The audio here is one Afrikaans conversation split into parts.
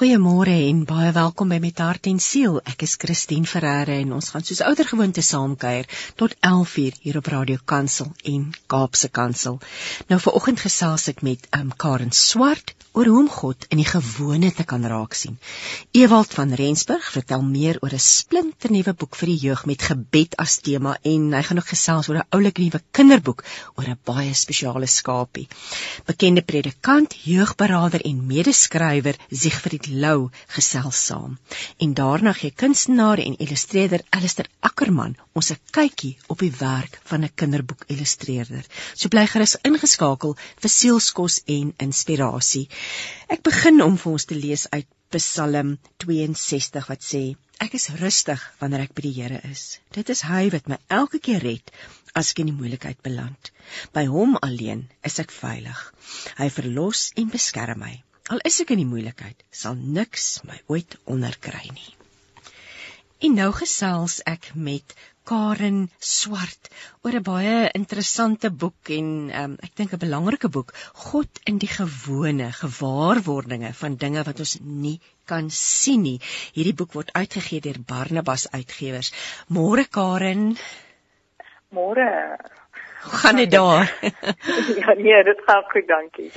Goeiemôre en baie welkom by Met Hart en Siel. Ek is Christine Ferreira en ons gaan soos ouer gewoonte saamkuier tot 11:00 hier op Radio Kansel en Kaapse Kansel. Nou vanoggend gesels ek met um, Karen Swart oor hoe om God in die gewone te kan raak sien. Ewald van Rensburg vertel meer oor 'n splinternuwe boek vir die jeug met gebed as tema en hy gaan ook gesels oor 'n oulike nuwe kinderboek oor 'n baie spesiale skapie. Bekende predikant, jeugberaader en medeskrywer Siegfried Lou gesels saam. En daarna gee kunstenaar en illustreerder Alistair Ackerman ons 'n kykie op die werk van 'n kinderboek illustreerder. So bly gerus ingeskakel vir sielskos en inspirasie. Ek begin om vir ons te lees uit Psalm 62 wat sê: Ek is rustig wanneer ek by die Here is. Dit is hy wat my elke keer red as ek in die moeilikheid beland. By hom alleen is ek veilig. Hy verlos en beskerm my. Al is ek in die moeilikheid, sal niks my ooit onderkry nie. En nou gesels ek met Karen Swart oor 'n baie interessante boek en um, ek dink 'n belangrike boek, God in die gewone gewaarwordinge van dinge wat ons nie kan sien nie. Hierdie boek word uitgegee deur Barnabas Uitgewers. Môre Karen. Môre. Hoe gaan dit daar? ja nee, dit gaan goed, dankie.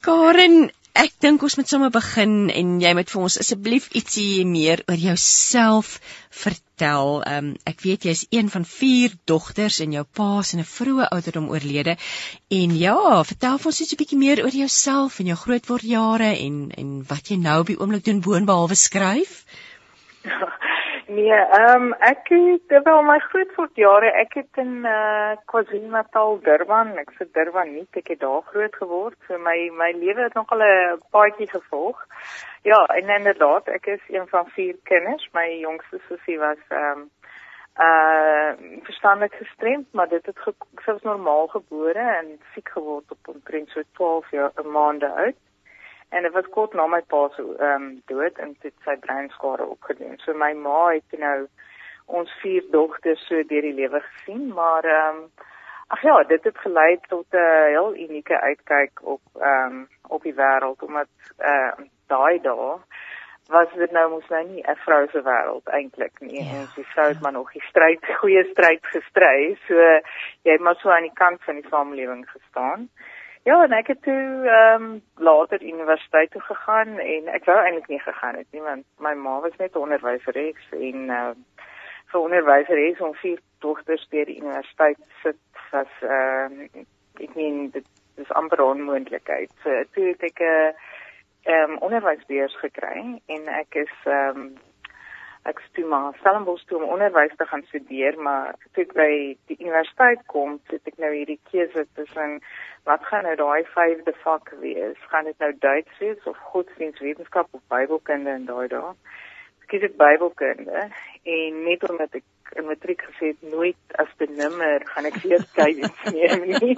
Karen, Ek dink ons moet sommer begin en jy moet vir ons asseblief ietsie meer oor jouself vertel. Um, ek weet jy's een van 4 dogters en jou pa is in 'n vroeë ouderdom oorlede. En ja, vertel vir ons iets 'n bietjie meer oor jouself en jou grootwordjare en en wat jy nou op die oomblik doen boonbehalwe skryf. Nee, ehm um, ek het wel my grootword jare, ek het in eh uh, KwaZulu-Natal, Durban, ek se Durban nie, ek het daar groot geword. So my my lewe het nog al 'n paadjie gevolg. Ja, en inderdaad, ek is een van vier kinders. My jongste sussie was ehm um, uh verstandelik gestremd, maar dit het selfs normaal gebore en siek geword op omtrent so 12 jaar 'n maande oud en dit was kort na my pa se ehm um, dood en dit sy breinskade opgedoen. So my ma het nou ons vier dogters so deur die lewe gesien, maar ehm um, ag ja, dit het gelei tot 'n uh, heel unieke uitkyk op ehm um, op die wêreld omdat uh daai dae was dit nou mos nou nie 'n vrou se wêreld eintlik nie. Ja, ons die vrou het maar nog die stryd, goeie stryd gestry. So jy het maar so aan die kant van die samelewing gestaan. Ja, en ek het toe ehm um, later universiteit toe gegaan en ek wou eintlik nie gegaan het nie want my ma was net onderwyseres en uh vir onderwyseres om vier dogters deur die universiteit sit was ehm uh, ek meen dit is amper onmoontlikheid. So toe het ek 'n uh, ehm um, onderwysbeurs gekry en ek is ehm um, ek het maar Stellenbosch toe om onderwys te gaan studeer, maar toe ek by die universiteit kom, het ek nou hierdie keuse tussen wat gaan nou daai vyfde vak wees? Gaan dit nou Duits wees of godsdienstwetenskap of Bybelkunde en daai daai? Ek kies ek Bybelkunde en net omdat ek in matriek gesê het nooit as benimmer gaan ek weer kyk neem nie.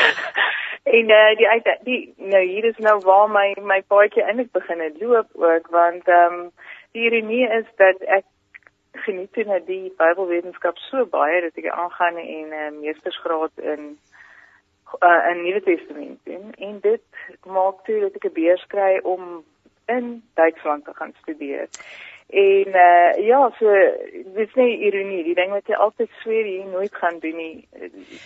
en uh, die uit die nou hier is nou waar my my paadjie eintlik begin het loop ook want ehm um, die ironie is dat ek geniet toe na die Bybelwetenskap so baie dat ek aangaan en 'n uh, meestersgraad in uh, in Nuwe Testament doen. En dit maak toe dat ek 'n beurs kry om in Duitsland te gaan studeer. En uh ja, so dit is nie ironie, die ding wat jy altyd sweer jy nooit gaan doen nie,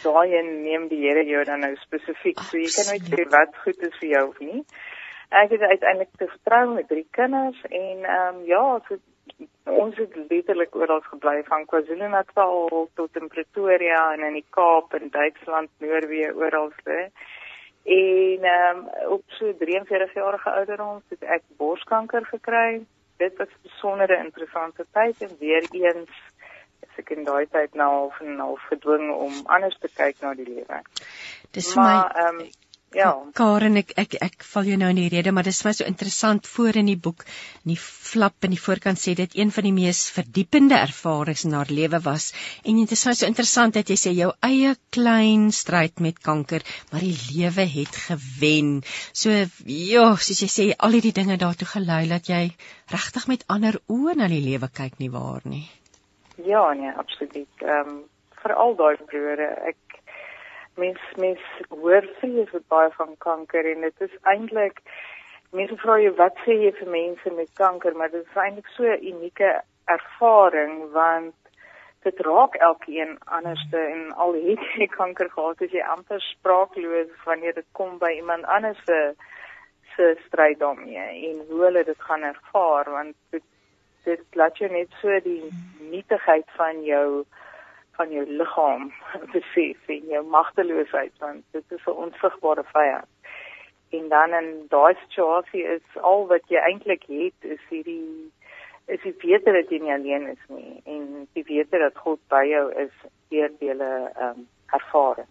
daai en neem die Here jou dan nou spesifiek, so jy kan nooit sê wat goed is vir jou of nie. Ek het uiteindelik te vertrou met drie kinders en ehm um, ja, so ons het letterlik oral gebly van KwaZulu-Natal tot in Pretoria en in die Kaap en Duitsland, Noorwe, oralste. En ehm um, op so 43 jarige ouderdom het ek borskanker gekry. Dit was 'n besondere interessante tyd en weer eens ek in daai tyd nou al van half gedwing om anders te kyk na die lewe. Dis vir my ehm um, Ja. Karen, ek ek ek val jou nou in die rede, maar dit is my so interessant voor in die boek, in die flap in die voorkant sê dit een van die mees verdiepende ervarings in haar lewe was. En dit is my so interessant dat jy sê jou eie klein stryd met kanker, maar die lewe het gewen. So ja, soos jy sê, al hierdie dinge daartoe gelei dat jy regtig met ander oë na die lewe kyk nie waar nie. Ja, nee, absoluut. Ehm um, veral daai periode ek mens mens hoor vrees wat baie van kanker en dit is eintlik mense vra jy wat sê jy vir mense met kanker, maar dit is eintlik so 'n unieke ervaring want dit raak elkeen anderste en al het jy kanker gehad, is jy amper spraakloos wanneer dit kom by iemand anders se se stryd daarmee en hoe hulle dit gaan ervaar want dit dit laat jou net so die nietigheid van jou van jou liggaam besef en jou magteloosheid want dit is 'n onsigbare vyand en dan in daai situasie is al wat jy eintlik het is hierdie is die wete dat jy nie alleen is nie en die wete dat God by jou is deur julle ehm um, ervaring.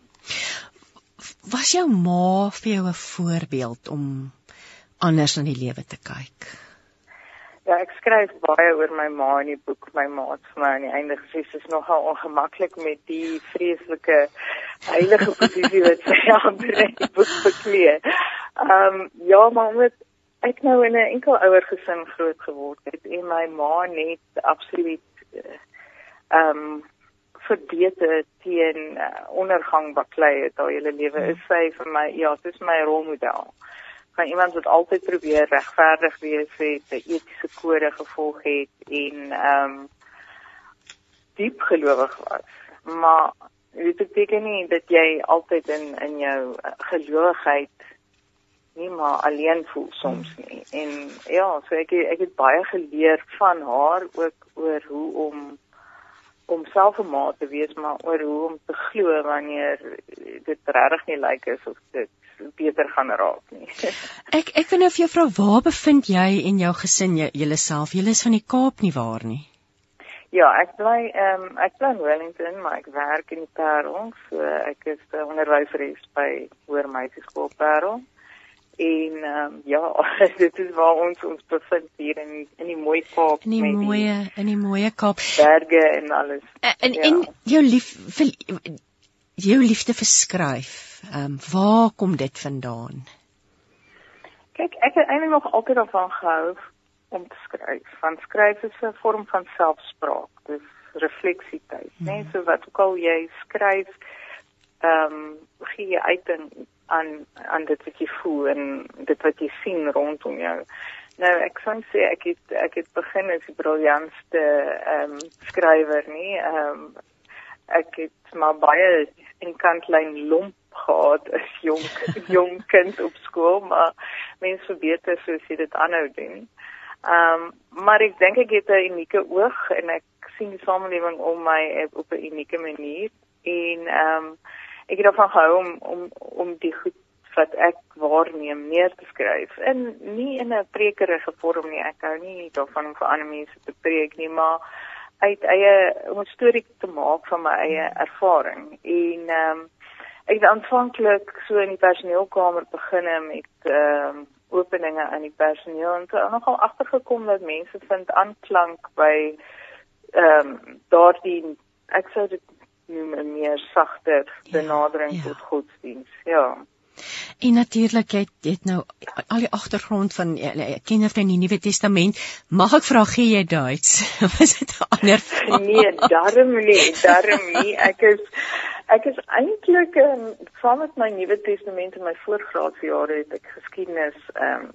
Was jou ma vir jou 'n voorbeeld om anders na die lewe te kyk? Ja, ek skryf baie oor my ma in die boek. My ma het vir my aan die einde gesê sy is nogal ongemaklik met die vreeslike heilige posisie wat sy aan die boek beklee. Ehm um, ja, maar met ek nou in 'n enkel ouer gesin groot geword het en my ma net absoluut eh, ehm um, verbeter teen uh, ondergang baklei het al hele lewe is sy vir my ja, sy is my rolmodel. Van iemand wat altyd probeer regverdig wees het, 'n etiese kode gevolg het en ehm um, diep gelowig was. Maar dit beteken nie dat jy altyd in in jou uh, gelowigheid nie maar alleen voel soms nie. En ja, so ek ek het baie geleer van haar ook oor hoe om om self 'n maat te wees, maar oor hoe om te glo wanneer dit regtig nie lyk like is of dit beter gaan raak nie. ek ek wil nou vir jou vra, waar bevind jy en jou gesin julleself? Julle is van die Kaap nie waar nie? Ja, ek bly ehm um, ek bly in Wellington, maar ek werk in die Parel, so ek is 'n onderwyseres by Hoër Meisieskool Parel. En ehm um, ja, dit is waar ons ons bevind hier in in die mooi Kaap in die met mooie die in die mooie Kaap berge en alles. En ja. en jou lief vir jou liefde vir skryf. Ehm um, waar kom dit vandaan? Kyk, ek het eintlik nog altyd daarvan gehou om te skryf. Van skryf is 'n vorm van selfspraak. Dis refleksietyd, hmm. né? So wat ook al jy skryf, ehm um, gee jy uit in aan aan dit wat jy voel en dit wat jy sien rondom jou. Nou ek sou sê ek het ek het begin as die briljantste ehm um, skrywer nie. Ehm um, ek het maar baie in kantlyn lomp gehad as jong jong kind op skool, maar mens verbeter soos jy dit aanhou doen. Ehm um, maar ek dink ek het 'n unieke oog en ek sien die samelewing om my op 'n unieke manier en ehm um, ek het daarvan gehou om om om die goed wat ek waarneem neer te skryf. En nie in 'n prekerige vorm nie. Ek hou nie daarvan om vir ander mense te preek nie maar uit eie om 'n storie te maak van my eie ervaring. En ehm um, ek het aanvanklik so in die personeelkamer begin met ehm um, openinge aan die personeel. En toe nogal agtergekom dat mense vind aanklank by ehm um, daardie ek sou dit noem 'n meer sagter ja, benadering ja, ja. tot godsdiens. Ja. En natuurlik het dit nou al die agtergrond van ken jy van die Nuwe Testament? Mag ek vra gee jy Duits? Was dit 'n ander? Nee, darm nie, darm nie. Ek is ek is eintlik um, saam met my Nuwe Testament in my voorgraadjare het ek geskiedenis ehm um,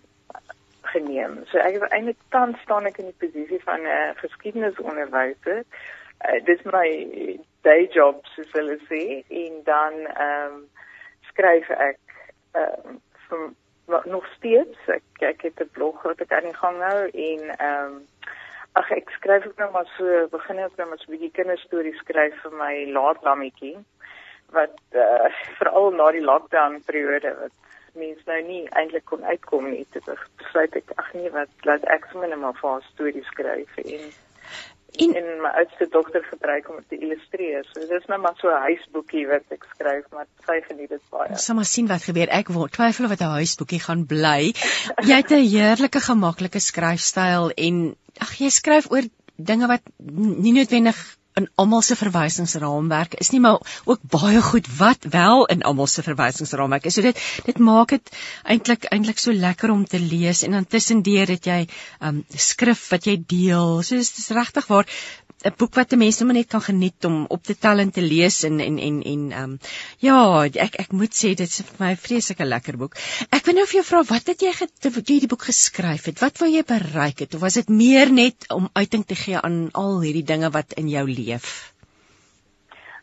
geneem. So ek is eintlik tans staan ek in die posisie van 'n uh, geskiedenisonderwyser. Uh, dit is my day job soos hulle sê en dan ehm um, skryf ek ehm um, nog steeds. Ek ek het 'n blog wat ek aan die gang hou en ehm um, ag ek skryf ook nou maar so begin ek nou maar so 'n bietjie kinderstories skryf vir my laatlammetjie wat uh, veral na die lockdown periode wat mens nou nie eintlik kon uitkom nie. Te besluit ek ag nee wat laat ek sommer net maar vir haar stories skryf en En, en my oudste dogter gebruik om te illustreer. So dis nou maar so 'n huisboekie wat ek skryf, maar sy geniet dit baie. Ons sal maar sien wat gebeur. Ek word twyfel of dit 'n huisboekie gaan bly. Jy het 'n heerlike gemaklike skryfstyl en ag jy skryf oor dinge wat nie noodwendig in almal se verwysingsraamwerk is nie maar ook baie goed wat wel in almal se verwysingsraamwerk is. So dit dit maak dit eintlik eintlik so lekker om te lees en dan tussendeur het jy um skrif wat jy deel. So dis regtig waar 'n boek wat 'n mens sommer net kan geniet om op te tel en te lees en en en en ehm um, ja, ek ek moet sê dit is vir my 'n vreeslike lekker boek. Ek wil nou vir jou vra wat het jy wat jy die boek geskryf het? Wat wou jy bereik het of was dit meer net om uiting te gee aan al hierdie dinge wat in jou leef?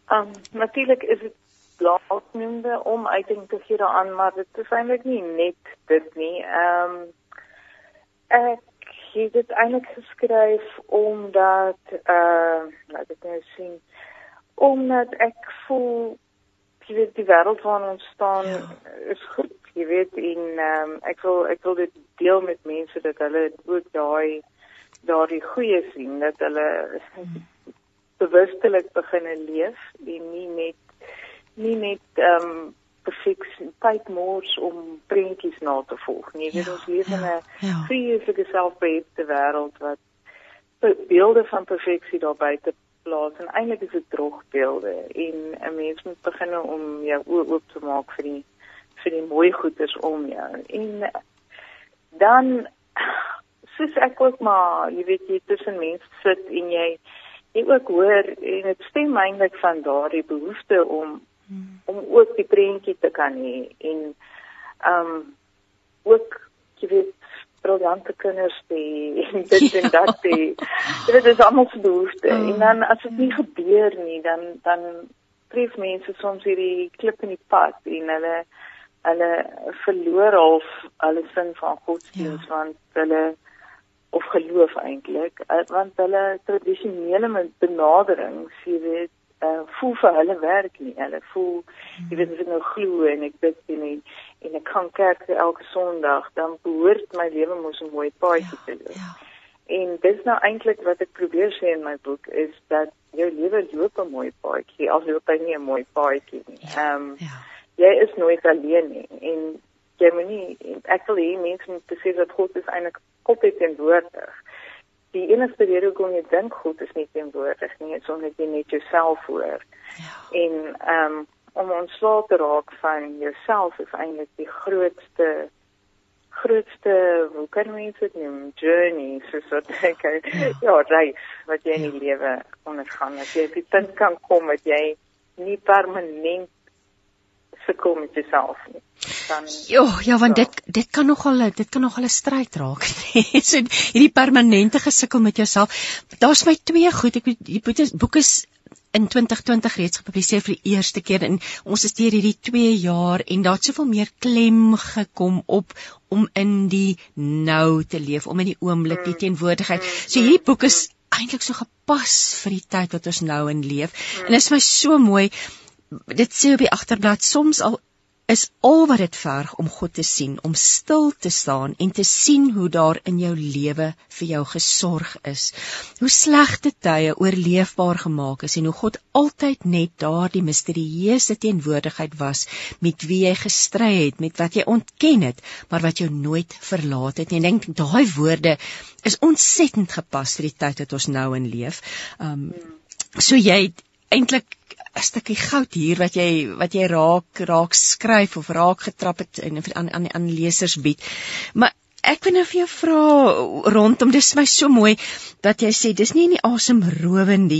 Ehm um, natuurlik is dit laatnoemde om uiting te gee daaraan, maar dit is eintlik nie net dit nie. Ehm um, ek het dit eintlik geskryf omdat uh laat ek nou sien omdat ek voel jy weet die wêreld waarin ons staan ja. is goed jy weet en um, ek wil ek wil dit deel met mense dat hulle ook daai daardie goeie sien dat hulle hmm. bewustelik begin leef en nie net nie net ehm um, perfeksie mors om prentjies na te volg. Weet ja, ons leef in 'n ja, vreeslike ja. selfbeheerste wêreld wat beelde van perfeksie daar buite plaas en eintlik is dit drogbeelde en 'n mens moet begin om jou oë oop te maak vir die vir die mooi goeders om jou. En dan soos ek ook maar, jy weet jy tussen mense sit en jy jy ook hoor en dit stem eintlik van daardie behoefte om hmm. om ook die prentjie te kan hê en ehm um, ook jy weet briljante kinders te en dit ja. en dat te dit is almal se behoefte hmm. en dan as dit nie gebeur nie dan dan tref mense soms hierdie klip in die pad en hulle hulle verloor half hulle sin van godsdienst ja. want hulle of geloof eintlik eh, want hulle tradisionele benaderings jy weet uh, voel vir hulle werk nie. Hulle voel jy weet as ek nou glo en ek bid en ek, en ek kan kerk elke Sondag, dan behoort my lewe mos 'n mooi paadjie ja, te loop. Ja. En dis nou eintlik wat ek probeer sê in my boek is dat jou lewe loop 'n mooi paadjie, al loop hy nie 'n mooi paadjie nie. Ja, ehm ja, um, ja. jy is nooit alleen nie en jy moet nie ek wil hê mense moet besef dat God is eintlik God het teenwoordig die enigste rede hoekom jy dink goed is nie teenwoordig nie, is omdat jy net jouself hoor. Ja. En ehm um, om ontslae te raak van jouself is eintlik die grootste grootste hoe kan mens dit noem journey soos wat ek ja, ja reis wat jy in die ja. lewe ondergaan as jy op die punt kan kom dat jy nie permanent sukkel met jouself nie. Dan Jo, ja, want so. dit dit kan nogal dit kan nogal 'n stryd raak. so hierdie permanente gesukkel met jouself. Daar's my twee goed. Ek die boek is boek is in 2020 reeds gepubliseer vir die eerste keer en ons is deur hierdie 2 jaar en daar't soveel meer klem gekom op om in die nou te leef, om in die oomblik, die mm. teenwoordigheid. So hierdie boek is eintlik so gepas vir die tyd wat ons nou in leef. En dit is my so mooi dit sê op die agterblad soms al is al wat dit verg om God te sien, om stil te staan en te sien hoe daar in jou lewe vir jou gesorg is. Hoe slegte tye oorleefbaar gemaak is en hoe God altyd net daardie misterieuse teenwoordigheid was met wie jy gestry het, met wat jy ontken het, maar wat jou nooit verlaat het nie. Ek dink daai woorde is ontsettend gepas vir die tyd wat ons nou in leef. Um so jy eintlik 'n stukkie goud hier wat jy wat jy raak raak skryf of raak getrap het en aan aan aan lesers bied. Maar ek wil nou vir jou vra rondom dis my so mooi dat jy sê dis nie in die asemrowende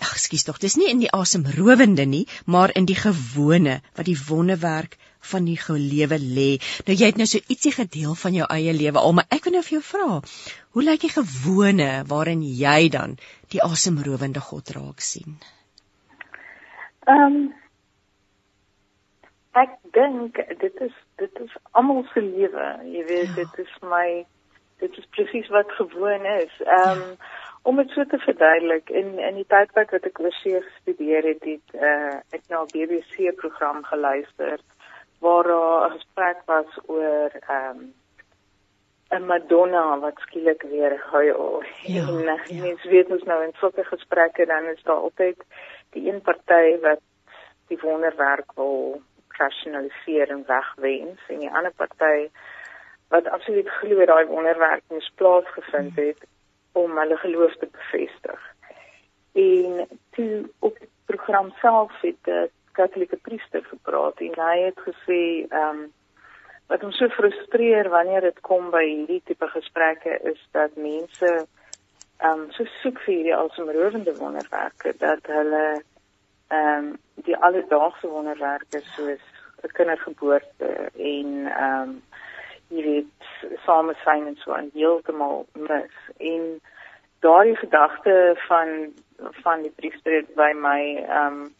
ag ekskuus tog dis nie in die asemrowende nie maar in die gewone wat die wonderwerk van die gelewe lê. Nou jy het nou so ietsie gedeel van jou eie lewe al, maar ek wil nou vir jou vra, hoe lyk die gewone waarin jy dan die asemrowende God raak sien? Ehm um, ek dink dit is dit is almal se lewe. Jy weet ja. dit is my dit is presies wat gewoon is. Ehm um, om dit so te verduidelik in in die tydperk wat ek oorsee gestudeer het, het uh, ek na 'n BBC program geluister waar 'n gesprek was oor ehm um, 'n Madonna wat skielik weer huil. Ja, en uh, ja. mens weet ons nou in sulke gesprekke dan is daar altyd die een party wat die wonderwerk wil rationaliseer en wegwens en die ander party wat absoluut glo daai wonderwerk moes plaasgevind het om hulle geloof te bevestig. En toe op die program self het 'n Katolieke priester gepraat en hy het gesê ehm um, wat hom so frustreer wanneer dit kom by hierdie tipe gesprekke is dat mense ehm um, so soek vir hierdie alsemrowende wonderwerke dat hulle ehm um, die alledaagse wonderwerke soos 'n kindergeboorte en ehm um, jy weet samesyn en so aan heeltemal mis. En daardie gedagte van van die priester by my ehm um,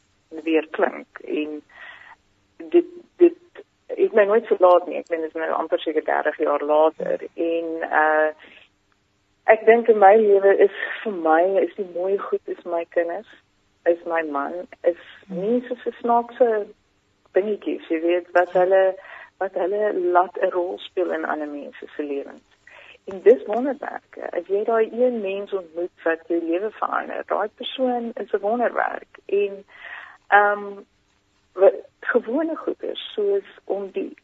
weer klink. En dit dit ek meen nooit so laat nie. Ek meen dit is nou amper seker 30 jaar later. En uh ek dink in my lewe is vir my is die mooi goed is my kinders is my man is so so snaakse dingetjies jy weet wat hulle wat hulle laat 'n rol speel in ander mense se lewens. En dis wonderwerk. As jy daai een mens ontmoet wat jou lewe verander daai persoon is 'n wonderwerk. En ehm um, gewone goed is soos om die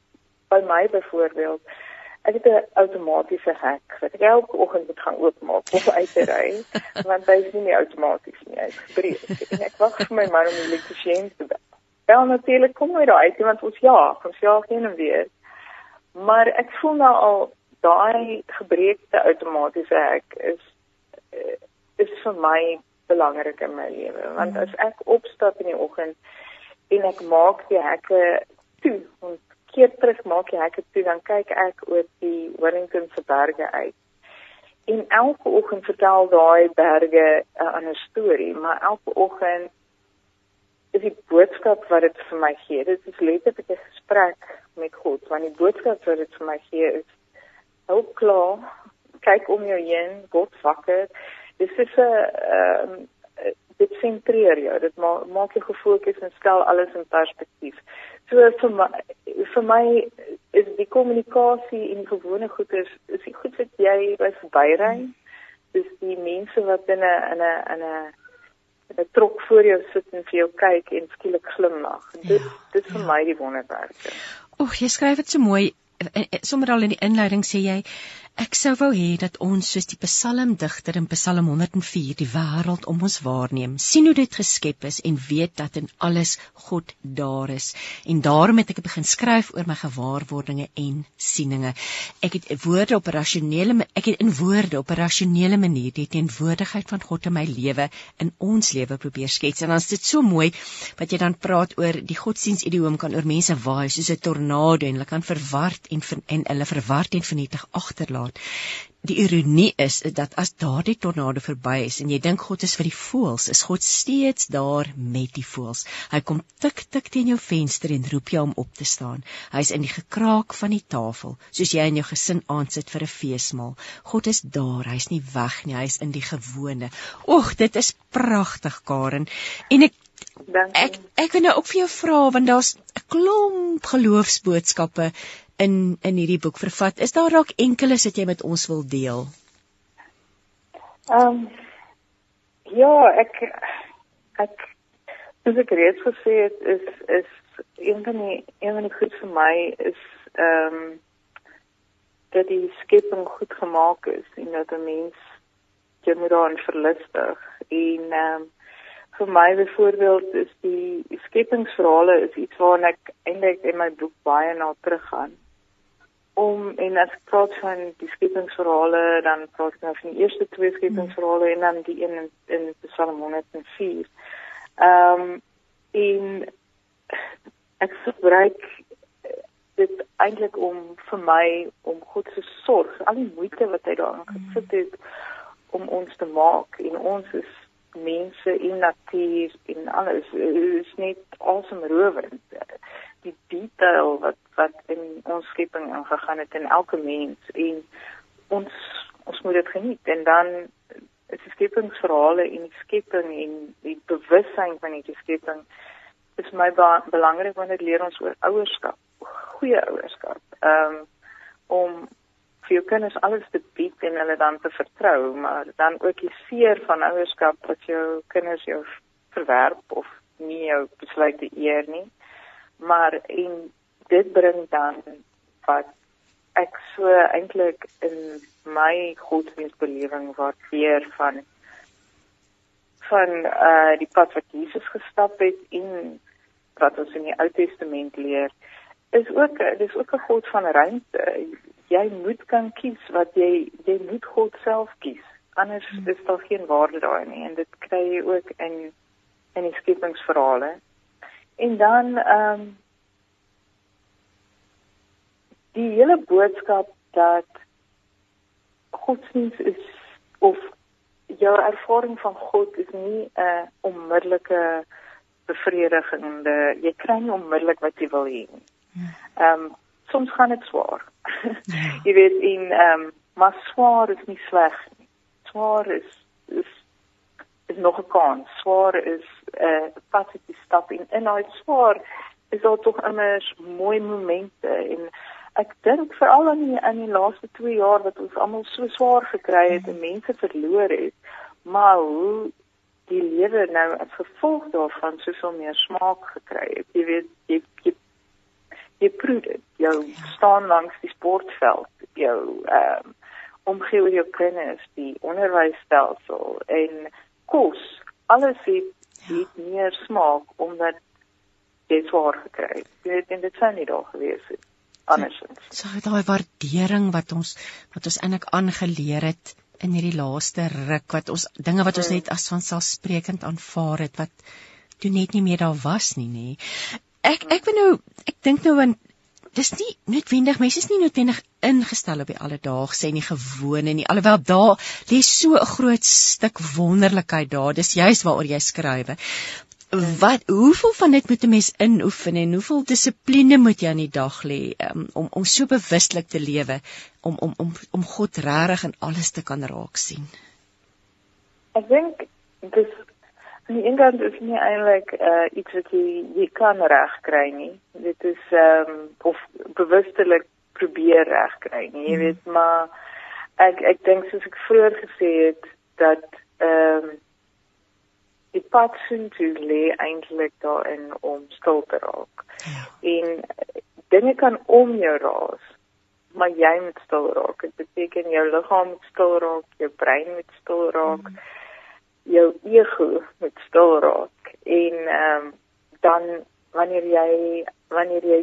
by my byvoorbeeld ek het 'n outomatiese hek wat ek elke oggend moet gaan oopmaak of uit te ry want hy is nie meer outomaties nie hy is gebreek en ek wag vir my man om die elektriesien te bel. Wel natuurlik kom hy daar uit want ons ja ons ja geen en weer. Maar ek voel nou al daai gebreekte outomatiese hek is eh, is vir my belangrik in my lewe want as ek opstap in die oggend en ek maak die hekke toe en keer terug maak die hekke toe dan kyk ek oor die Wellington se berge uit. En elke oggend vertel daai berge 'n uh, ander storie, maar elke oggend is die boodskap wat dit vir my gee. Dit is letterlik 'n gesprek met God, want die boodskap wat dit vir my gee is hou klaar, kyk om jou heen, God wakker. Dis is 'n ehm dit sentreer jou. Dit maak maak jou gefokus en stel alles in perspektief. So vir my vir my is die kommunikasie en gewone goeders is die goed wat jy by verbyry. Dis die mense wat in 'n in 'n in 'n 'n trok voor jou sit en vir jou kyk en skielik glimlag. Dit ja, dit vir ja. my die wonderwerke. Oek, jy skryf dit so mooi. Sommige al in die inleiding sê jy Ek sou wou hê dat ons soos die psalmdigter in Psalm 104 die wêreld om ons waarneem, sien hoe dit geskep is en weet dat in alles God daar is. En daarom het ek begin skryf oor my gewaarwordinge en sieninge. Ek het woorde op 'n rasionele ek het in woorde op 'n rasionele manier die teenwoordigheid van God in my lewe in ons lewe probeer skets. En dan is dit so mooi wat jy dan praat oor die godsdiensidioom kan oor mense waai soos 'n tornado en hulle kan verward en en hulle verward en vernietig agterlaat praat. Die ironie is dat as daardie tornado verby is en jy dink God is vir die voëls, is God steeds daar met die voëls. Hy kom tik tik teen jou venster en roep jou om op te staan. Hy's in die gekraak van die tafel, soos jy in jou gesin aansit vir 'n feesmaal. God is daar, hy's nie weg nie, hy's in die gewone. Oeg, dit is pragtig, Karen. En ek Dankie. Ek ek wil nou ook vir jou vra want daar's 'n klomp geloofsboodskappe in in hierdie boek vervat. Is daar dalk enkeles wat jy met ons wil deel? Ehm um, ja, ek ek soos ek reeds gesê het, is is een van die een van die goed vir my is ehm um, dat die skepping goed gemaak is en dat 'n mens generaal verlustig en ehm um, vir my byvoorbeeld is die skepingsverhale is iets waarna ek eintlik in my boek baie na teruggaan om en as ek praat van die skepingsverhale dan praat ek nou van die eerste twee skepingsverhale en dan die een in, in Psalm 104. Ehm um, en ek gebruik dit eintlik om vir my om God se sorg, al die moeite wat hy daarin gesit het om ons te maak en ons is mense en natuur en alles. Is net awesome rowend die detail wat wat in ons skepping ingegaan het in elke mens en ons ons moet dit geniet. En dan is die skepingsverhale en die skepping en die bewussyn van die skepping is my ba belangrik want dit leer ons oor ouerskap goeie ouerskap um, om vir jou kinders alles te bied en hulle dan te vertrou maar dan ook die seer van ouerskap wat jou kinders jou verwerp of nie jou besluit te eer nie. Maar en dit bring dan wat ek so eintlik in my godsdienstbelewing waardeer van van uh die pad wat Jesus gestap het en wat ons in die Ou Testament leer is ook dis ook 'n God van ruimte jy moet kan kies wat jy jy moet God self kies Anders hmm. is daar geen waarde daarin nie en dit kry jy ook in in die skepingsverhale. En dan ehm um, die hele boodskap dat godsdienst is of jou ervaring van God is nie 'n uh, onmiddellike bevredigende jy kry nie onmiddellik wat jy wil hê nie. Ja. Ehm um, soms gaan dit swaar. Ja. jy weet in ehm um, maar swaar is nie sleg nie. Swaar is is is nog 'n kans. Swaar is 'n uh, pad wat jy stap in en nou swaar is daar tog immers mooi momente en ek dink veral in die, in die laaste 2 jaar wat ons almal so swaar gekry het en mense verloor het, maar hoe die lewe nou as gevolg daarvan soveel meer smaak gekry het. Jy weet, jy jy, jy proe dit. Jy staan langs die sportveld, jou ehm um, omgee oor jou kinders, die onderwysstelsel en kos. Alles het, het meer smaak omdat jy swaar gekry het. Jy weet, en dit sou nie daar gewees het andersins. So daai waardering wat ons wat ons eintlik aangeleer het in hierdie laaste ruk wat ons dinge wat ons hmm. net as vanselfsprekend aanvaar het wat toe net nie meer daar was nie nê. Ek ek wil nou ek dink nou aan dis nie noodwendig mense is nie noodwendig ingestel op die alledaagse en die gewone nie. Alhoewel daar lê so 'n groot stuk wonderlikheid daar. Dis juist waaroor jy skryf wat hoeveel van dit moet 'n mens inoefen en hoeveel dissipline moet jy aan die dag lê um, om om so bewustelik te lewe om om om om God regtig in alles te kan raak sien. Ek dink dis aan die een kant is nie eintlik uh, iets wat jy jy kan reg kry nie. Dit is ehm um, of bewustelik probeer reg kry nie. Jy hmm. weet maar ek ek dink soos ek vroeër gesê het dat ehm um, die pad sien toe lê eintlik daarin om stil te raak. Ja. En dinge kan om jou raas, maar jy moet stil raak. Dit beteken jou liggaam moet stil raak, jou brein moet stil raak, mm. Jou ego moet stil raak. En ehm um, dan wanneer jy wanneer jy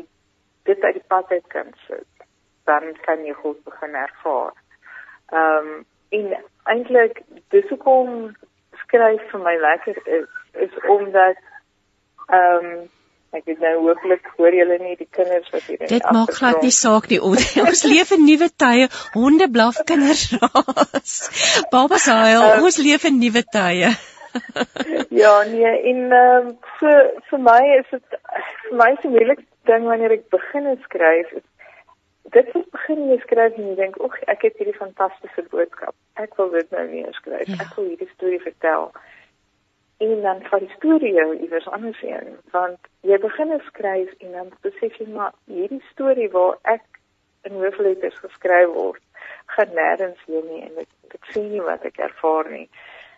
dit uit die pad uit kan sit, dan kan jy goed begin ervaar. Ehm um, en eintlik dis hoekom skryf vir my lekker is is omdat ehm um, ek weet nou hooplik hoor julle nie die kinders wat hier Dit maak glad nie saak nie. Ons leef in nuwe tye. Honde blaf kinders raas. Babas huil. Um, ons leef in nuwe tye. ja, nee, en ehm um, vir vir my is dit vir my se moeilikste ding wanneer ek begin skryf is dit is begin jy skryf en jy dink, "Ag, ek het hierdie fantastiese boodskap. Ek wil dit nou weer skryf. Ja. Ek wil hierdie storie vertel." En dan vir die storie jou iewers anders heen, want jy begin skryf en dan besef jy maar hierdie storie waar ek in hoofletters geskryf word, gaan nêrens heen nie en ek ek sien nie wat ek ervaar nie.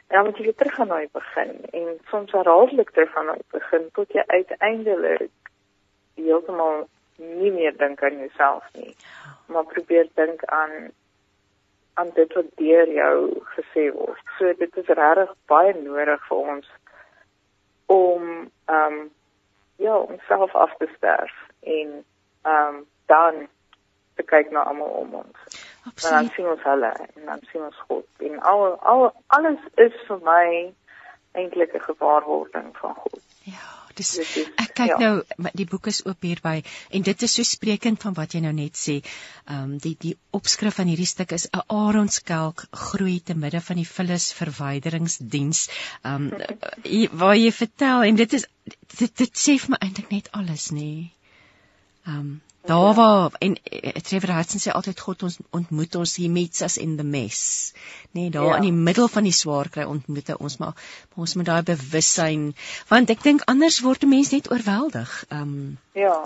En dan moet jy terug gaan na die begin en soms herhaaldelik terug gaan na die begin tot jy uiteindelik heeltemal nie meer dink aan jouself nie maar probeer dink aan aan dit wat deur jou gesê word. So dit is regtig baie nodig vir ons om ehm um, ja, om self af te sterf en ehm um, dan te kyk na almal om ons. Absoluut. En dan sien ons hulle en dan sien ons God. En al al alles is vir my eintlik 'n gewaarwording van God. Ja dis ek kyk ja. nou die boek is oop hier by en dit is so sprekend van wat jy nou net sê. Ehm um, die die opskrif van hierdie stuk is 'n aronskelk groei te midde van die vullis verwyderingsdiens. Ehm um, waar jy vertel en dit is dit, dit sê vir my eintlik net alles nê. Ehm um, Daar waar en eh, Trevor Hudson sê altyd God ons ontmoet ons hier met us in the mess. Nee, daar ja. in die middel van die swaar kry ontmoet ons maar, maar ons moet daai bewussyn want ek dink anders word 'n mens net oorweldig. Ehm um, Ja.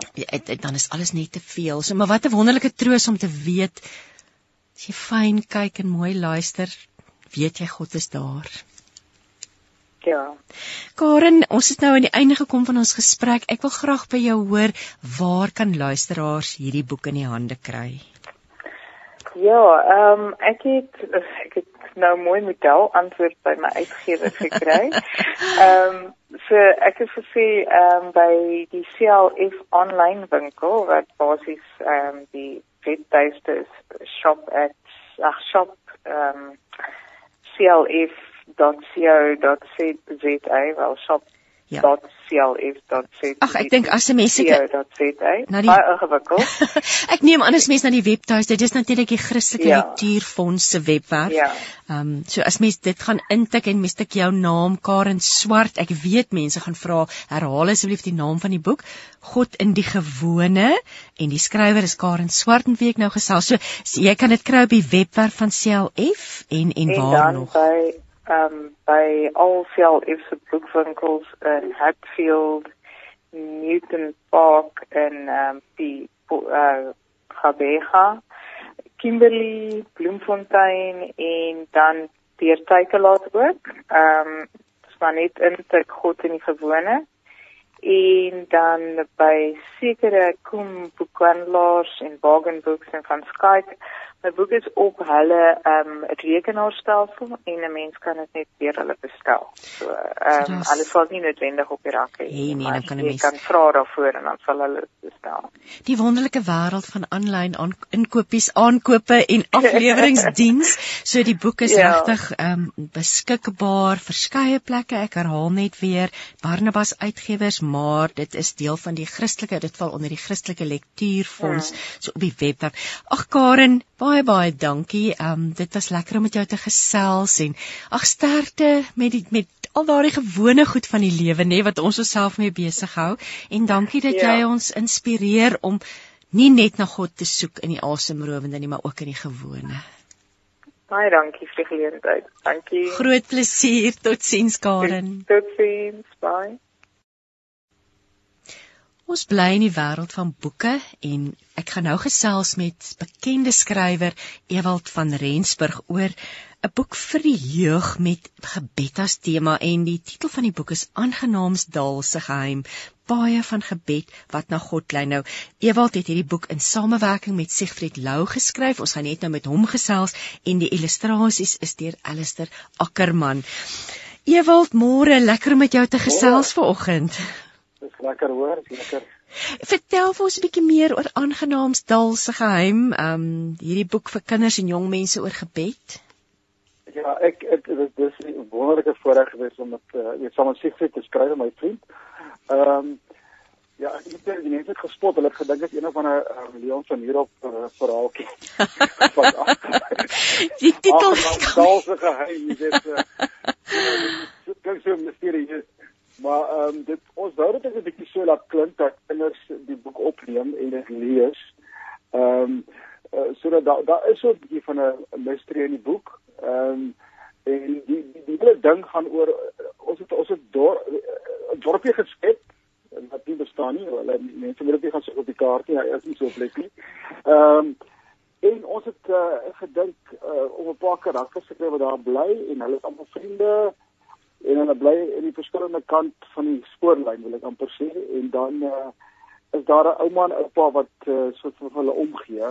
Dan is alles net te veel. So maar wat 'n wonderlike troos om te weet as jy fyn kyk en mooi luister, weet jy God is daar. Ja. Karen, ons het nou aan die einde gekom van ons gesprek. Ek wil graag by jou hoor, waar kan luisteraars hierdie boek in die hande kry? Ja, ehm um, ek het ek het nou mooi model antwoord by my uitgewer gekry. Ehm um, so ek het gesê ehm um, by die CLF online winkel wat basies ehm um, die webtuiste is shop at ag shop ehm um, shop.clf.co.za wel shop Ja. .clf.co.za. Ag ek dink as 'n mens seker na die baie ingewikkeld. ek neem aan as mens na die webtuis, dit is natuurlik die Christelike ja. Lektuurfonds se webwerf. Ja. Ehm um, so as mens dit gaan intik en mens tik jou naam Karen Swart, ek weet mense gaan vra, herhaal asseblief die naam van die boek, God in die gewone en die skrywer is Karen Swart en wie ek nou gesels. So, so jy kan dit kry op die webwerf van CLF en en, en waar nog? By um, by all CLF's boekwinkels in Hatfield, Newton Park en um, die uh, Gabega, Kimberley, Bloemfontein en dan deur Tykelaat ook. Ehm um, dis maar net in te God in die gewone en dan by sekere kom boekhandelaars en bargain books en van Skype My boek is op hulle ehm um, rekenaarstelsel en 'n mens kan dit net deur hulle bestel. So ehm um, alles sal nie noodwendig op die rak hê nie. Nee, dan kan 'n mens kan vra daarvoor en dan sal hulle dit bestel. Die wonderlike wêreld van aanlyn aan inkopies, aankope en afleweringsdiens. so die boek is ja. regtig ehm um, beskikbaar verskeie plekke. Ek herhaal net weer Barnabas Uitgewers, maar dit is deel van die Christelike, dit val onder die Christelike Lektuurfonds ja. so op die webwerf. Ag Karen, Baie baie dankie. Ehm um, dit was lekker om met jou te gesels en ag sterkte met die met al daardie gewone goed van die lewe nê wat ons osself mee besig hou en dankie dat ja. jy ons inspireer om nie net na God te soek in die asemrowende nie maar ook in die gewone. Baie dankie vir die geleentheid. Dankie. Groot plesier. Totsiens Karen. Totsiens. Bye. Ons bly in die wêreld van boeke en ek gaan nou gesels met bekende skrywer Ewald van Rensburg oor 'n boek vir die jeug met gebed as tema en die titel van die boek is Aangenaamsdal se geheim baie van gebed wat na God lei. Nou Ewald het hierdie boek in samewerking met Siegfried Lou geskryf. Ons gaan net nou met hom gesels en die illustrasies is deur Alistair Ackerman. Ewald môre lekker om met jou te gesels vanoggend Dis lekker hoor, lekker. Vertel vir ons 'n bietjie meer oor Aangenaamsdal se geheim, ehm um, hierdie boek vir kinders en jong mense oor gebed. Ja, ek ek dit dis 'n wonderlike voorreg gewees om dit uh, weet saam met Siegfried te skryf met my vriend. Ehm um, ja, ek het die mense gespot, hulle het gedink dit is een of ander uh, Leon van hierop uh, verhaaltjie. die titel Aangenaamsdal se geheim, dit is uh, dit klink so misterieus. Maar ehm um, dit ons wou dit 'n bietjie so laat klink dat kinders die boek opneem en dit lees. Ehm um, uh, sodat daar daar is so 'n bietjie van 'n mysterie in die boek. Ehm um, en die die die hele ding gaan oor ons het ons het dor, dorpie geskep wat nie bestaan nie. Hulle mense moet dit gaan soek op die kaartie. Hy is nie so plek nie. Ehm um, en ons het uh, gedink uh, om 'n paar karakters te kry wat daar bly en hulle is almal vriende en hulle bly in die verskillende kant van die spoorlyn wil ek amper sê. En dan uh, is daar 'n ouma en oupa wat uh, soort van hulle omgee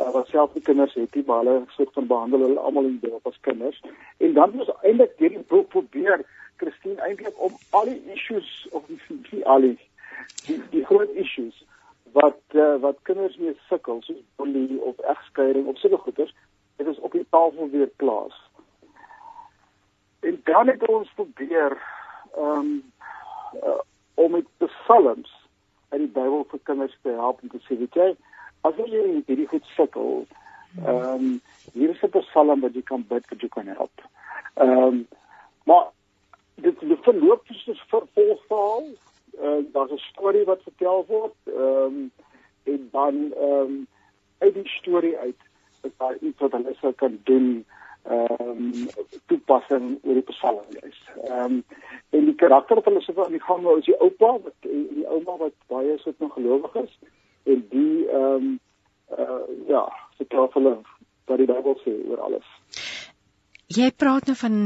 uh, wat self die kinders het nie maar hulle soort van behandel hulle almal in dorp as kinders. En dan is eintlik deur die boek probeer Christine eintlik om al die issues of die die al die, die, die groot issues wat uh, wat kinders mee sukkel soos bullying of egskeiding of sulke goeters dit is op die tafel weer plaas En dan het ons probeer um, uh, om met psalms uit die Bybel vir kinders te help om te sê, weet jy, as jy hierdie goed sukkel, ehm um, hier is 'n psalm wat jy kan bid wat jou kan help. Ehm um, maar dit die verloop is dus vervolgverhaal. Uh, daar's 'n storie wat vertel word. Ehm um, en dan ehm um, uit die storie uit is daar iets wat hulle sou kan doen ehm um, toepassing oor die psalm is. Ehm um, en die karakter wat hulle so van die gang nou is die oupa wat en die ouma wat baie soort van gelowig is en die ehm um, uh, ja, vertel hulle wat die Bybel sê oor alles. Jy praat nou van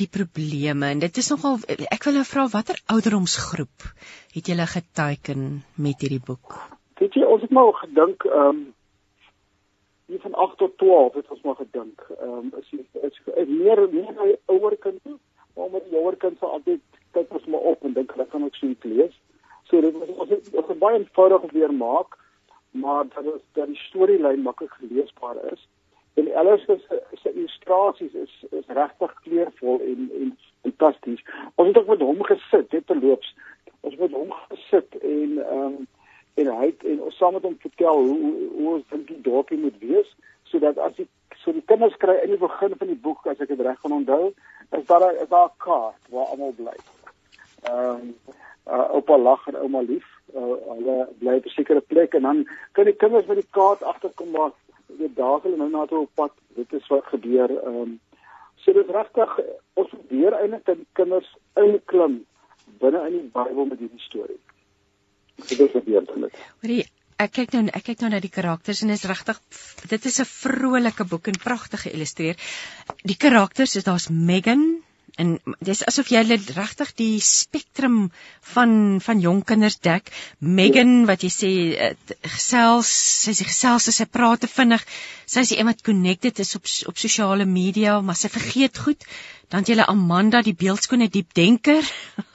die probleme en dit is nogal ek wil nou vra watter ouderdomsgroep het jy geteken met hierdie boek? Weet jy ons het maar gedink ehm um, hier van 8 tot 12 het ons maar gedink. Ehm um, is is, is meer meer by ouer kinders, maar met die ouer kinders sal altyd kyk ons maar op en dink hulle kan ook so iets lees. So dit was ons het, ons het baie eenvoudig weer maak, maar dat is dat die storielyn maklik geleesbaar is En Ellis se se illustrasies is is regtig kleurvol en en fantasties. Ons het ook met hom gesit, het terloops. Ons het met hom gesit en ehm um, en hy het en ons saam met hom vertel hoe hoe, hoe ons dink die dorpie moet wees sodat as die so die kinders kry in die begin van die boek as ek dit reg kan onthou, is daar is daar 'n kaart waar almal bly. Ehm um, uh, oupa lag en ouma lief. Uh, hulle bly op 'n sekere plek en dan kan die kinders met die kaart agterkom maar weet daar hulle nou na toe op pad. Dit is wat gebeur. Ehm um, so dit regtig ons probeer eintlik dat die kinders inklim binne in die Bybel met hierdie storie. Dit is gebeur dit. Hoorie Ek kyk nou ek kyk nou na die karakters en is regtig dit is 'n vrolike boek en pragtig geïllustreer. Die karakters is daar's Megan, en dis asof jy regtig die spektrum van van jong kinders dek. Megan wat jy sê gesels, sy sê gesels, sy praat te vinnig. Sy is iemand connected is op op sosiale media, maar sy vergeet goed dan jy Amanda die beeldskone diepdenker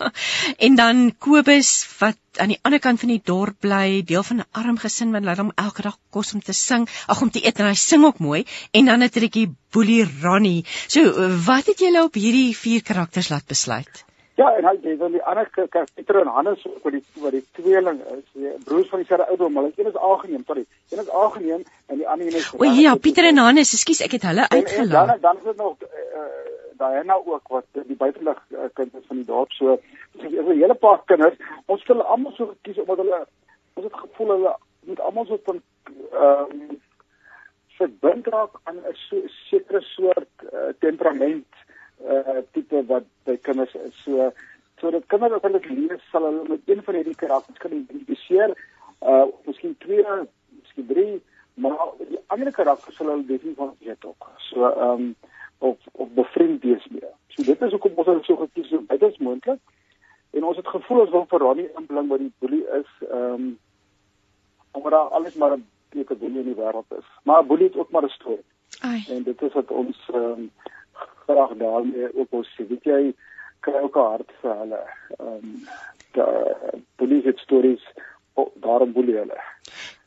en dan Kobus wat aan die ander kant van die dorp bly, deel van 'n arm gesin wat laat hom elke dag kos om te sing, ag om te eet en hy sing ook mooi en dan 'n trikkie Boelie Ronnie. So wat het julle op hierdie vier karakters laat besluit? Ja, en hy het dan die ander Pieter en Hannes wat die wat die tweeling is, die broers van dieselfde ouderdom, hulle een is aangeneem, sorry. Een is aangeneem en die ander een is O ja, Pieter en Hannes, ekskuus, ek het hulle uitgelaat. Dan dan is dit nog uh, Diana ook wat die buitelug uh, kind is van die dorp so so 'n hele paar kinders. Ons het hulle almal so gekies omdat hulle ons het gevoel hulle moet almal so van ehm um, verbind raak aan 'n so, sekere soort uh, temperament uh, tipe wat by kinders is. So so dat kinders as hulle lees sal hulle met een van hierdie karakters kan identifiseer. Uh miskien twee miskien drie maar die ander karakters sal hulle definitief van weet ook. So ehm um, of of bevriend wees mee. So dit is hoekom ons dit so gekies het. Dit is moontlik. En ons het gevoel ons wil vir Ronnie inbling wat die boelie is, ehm um, omdat daar alles maar 'n teken boelie in die wêreld is. Maar 'n boelie het ook maar 'n storie. En dit is wat ons ehm um, graag daarmee ook ons sê, weet jy, kry ook 'n hart vir hulle. Ehm um, die boelie het stories daarom boelie hulle.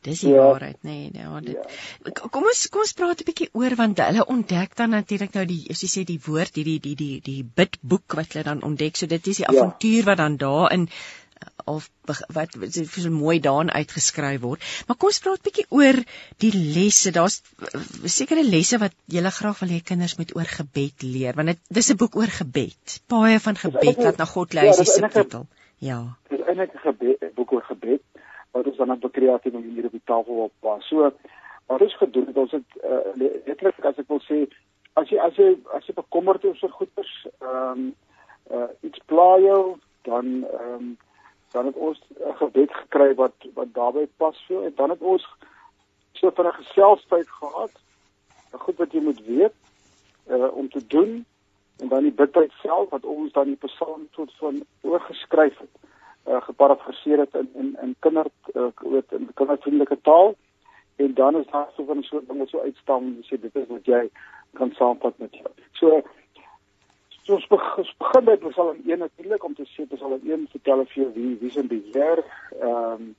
Dis die ja. waarheid, nê. Nee, ja, dit. Ja. Kom ons kom ons praat 'n bietjie oor want hulle ontdek dan natuurlik nou die as jy sê die woord hierdie die die die bidboek wat hulle dan ontdek. So dit is die ja. avontuur wat dan daarin eh, of wat so mooi daarin uitgeskryf word. Maar kom ons praat bietjie oor die lesse. Daar's sekere lesse wat jy graag wil hê kinders moet oor gebed leer want dit dis 'n boek oor gebed. Paaie van gebed wat na God lei is die subtitel. Ja. Dit is eintlik 'n boek oor gebed wat ons dan op 'n kreatiewe manier op die tafel wil pas. So wat ons gedoen het, ons het uh, letterlik as ek wil sê as jy as jy as jy bekommerd is oor goeders, ehm um, uh, iets pla jou, dan ehm um, dan het ons 'n gebed gekry wat wat daarbey pas so en dan het ons so van 'n geselsheid gehad. 'n Goed wat jy moet weet uh, om te doen en dan die bidtyd self wat ons dan die psalm tot van oorgeskryf het uh, geparafraseer het in in in kinder uh, weet in kindervriendelike taal. En dan is daar so van so dinge so uitstaan en sê dit is wat jy kan saamvat met jou. So so ons begin met Psalm 1 natuurlik om te sê Psalm 1 vertel vir jou wie wie se beheer. Ehm um,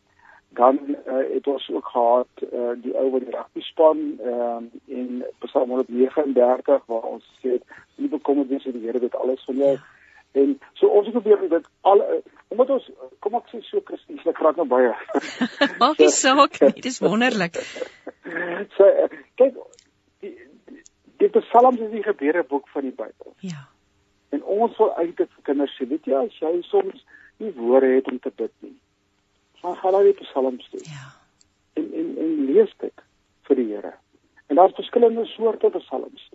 dan uh, het ons ook gehad uh, die ou wat die rugby span ehm um, in Psalm 139 waar ons sê nie bekommerd wees oor die Here dit alles van jou. En so ons het probeer dit al omdat ons kom ek sê so Christus ek praat nou baie. Maak nie saak nie, dis wonderlik. So kyk die die Psalms is die gebeureboek van die Bybel. Ja. En ons wil eintlik vir kinders sê, weet jy, as jy soms nie woorde het om te bid nie. Dan gaan jy die Psalms doen. Ja. En en en lees dit vir die Here. En daar's verskillende soorte Psalms.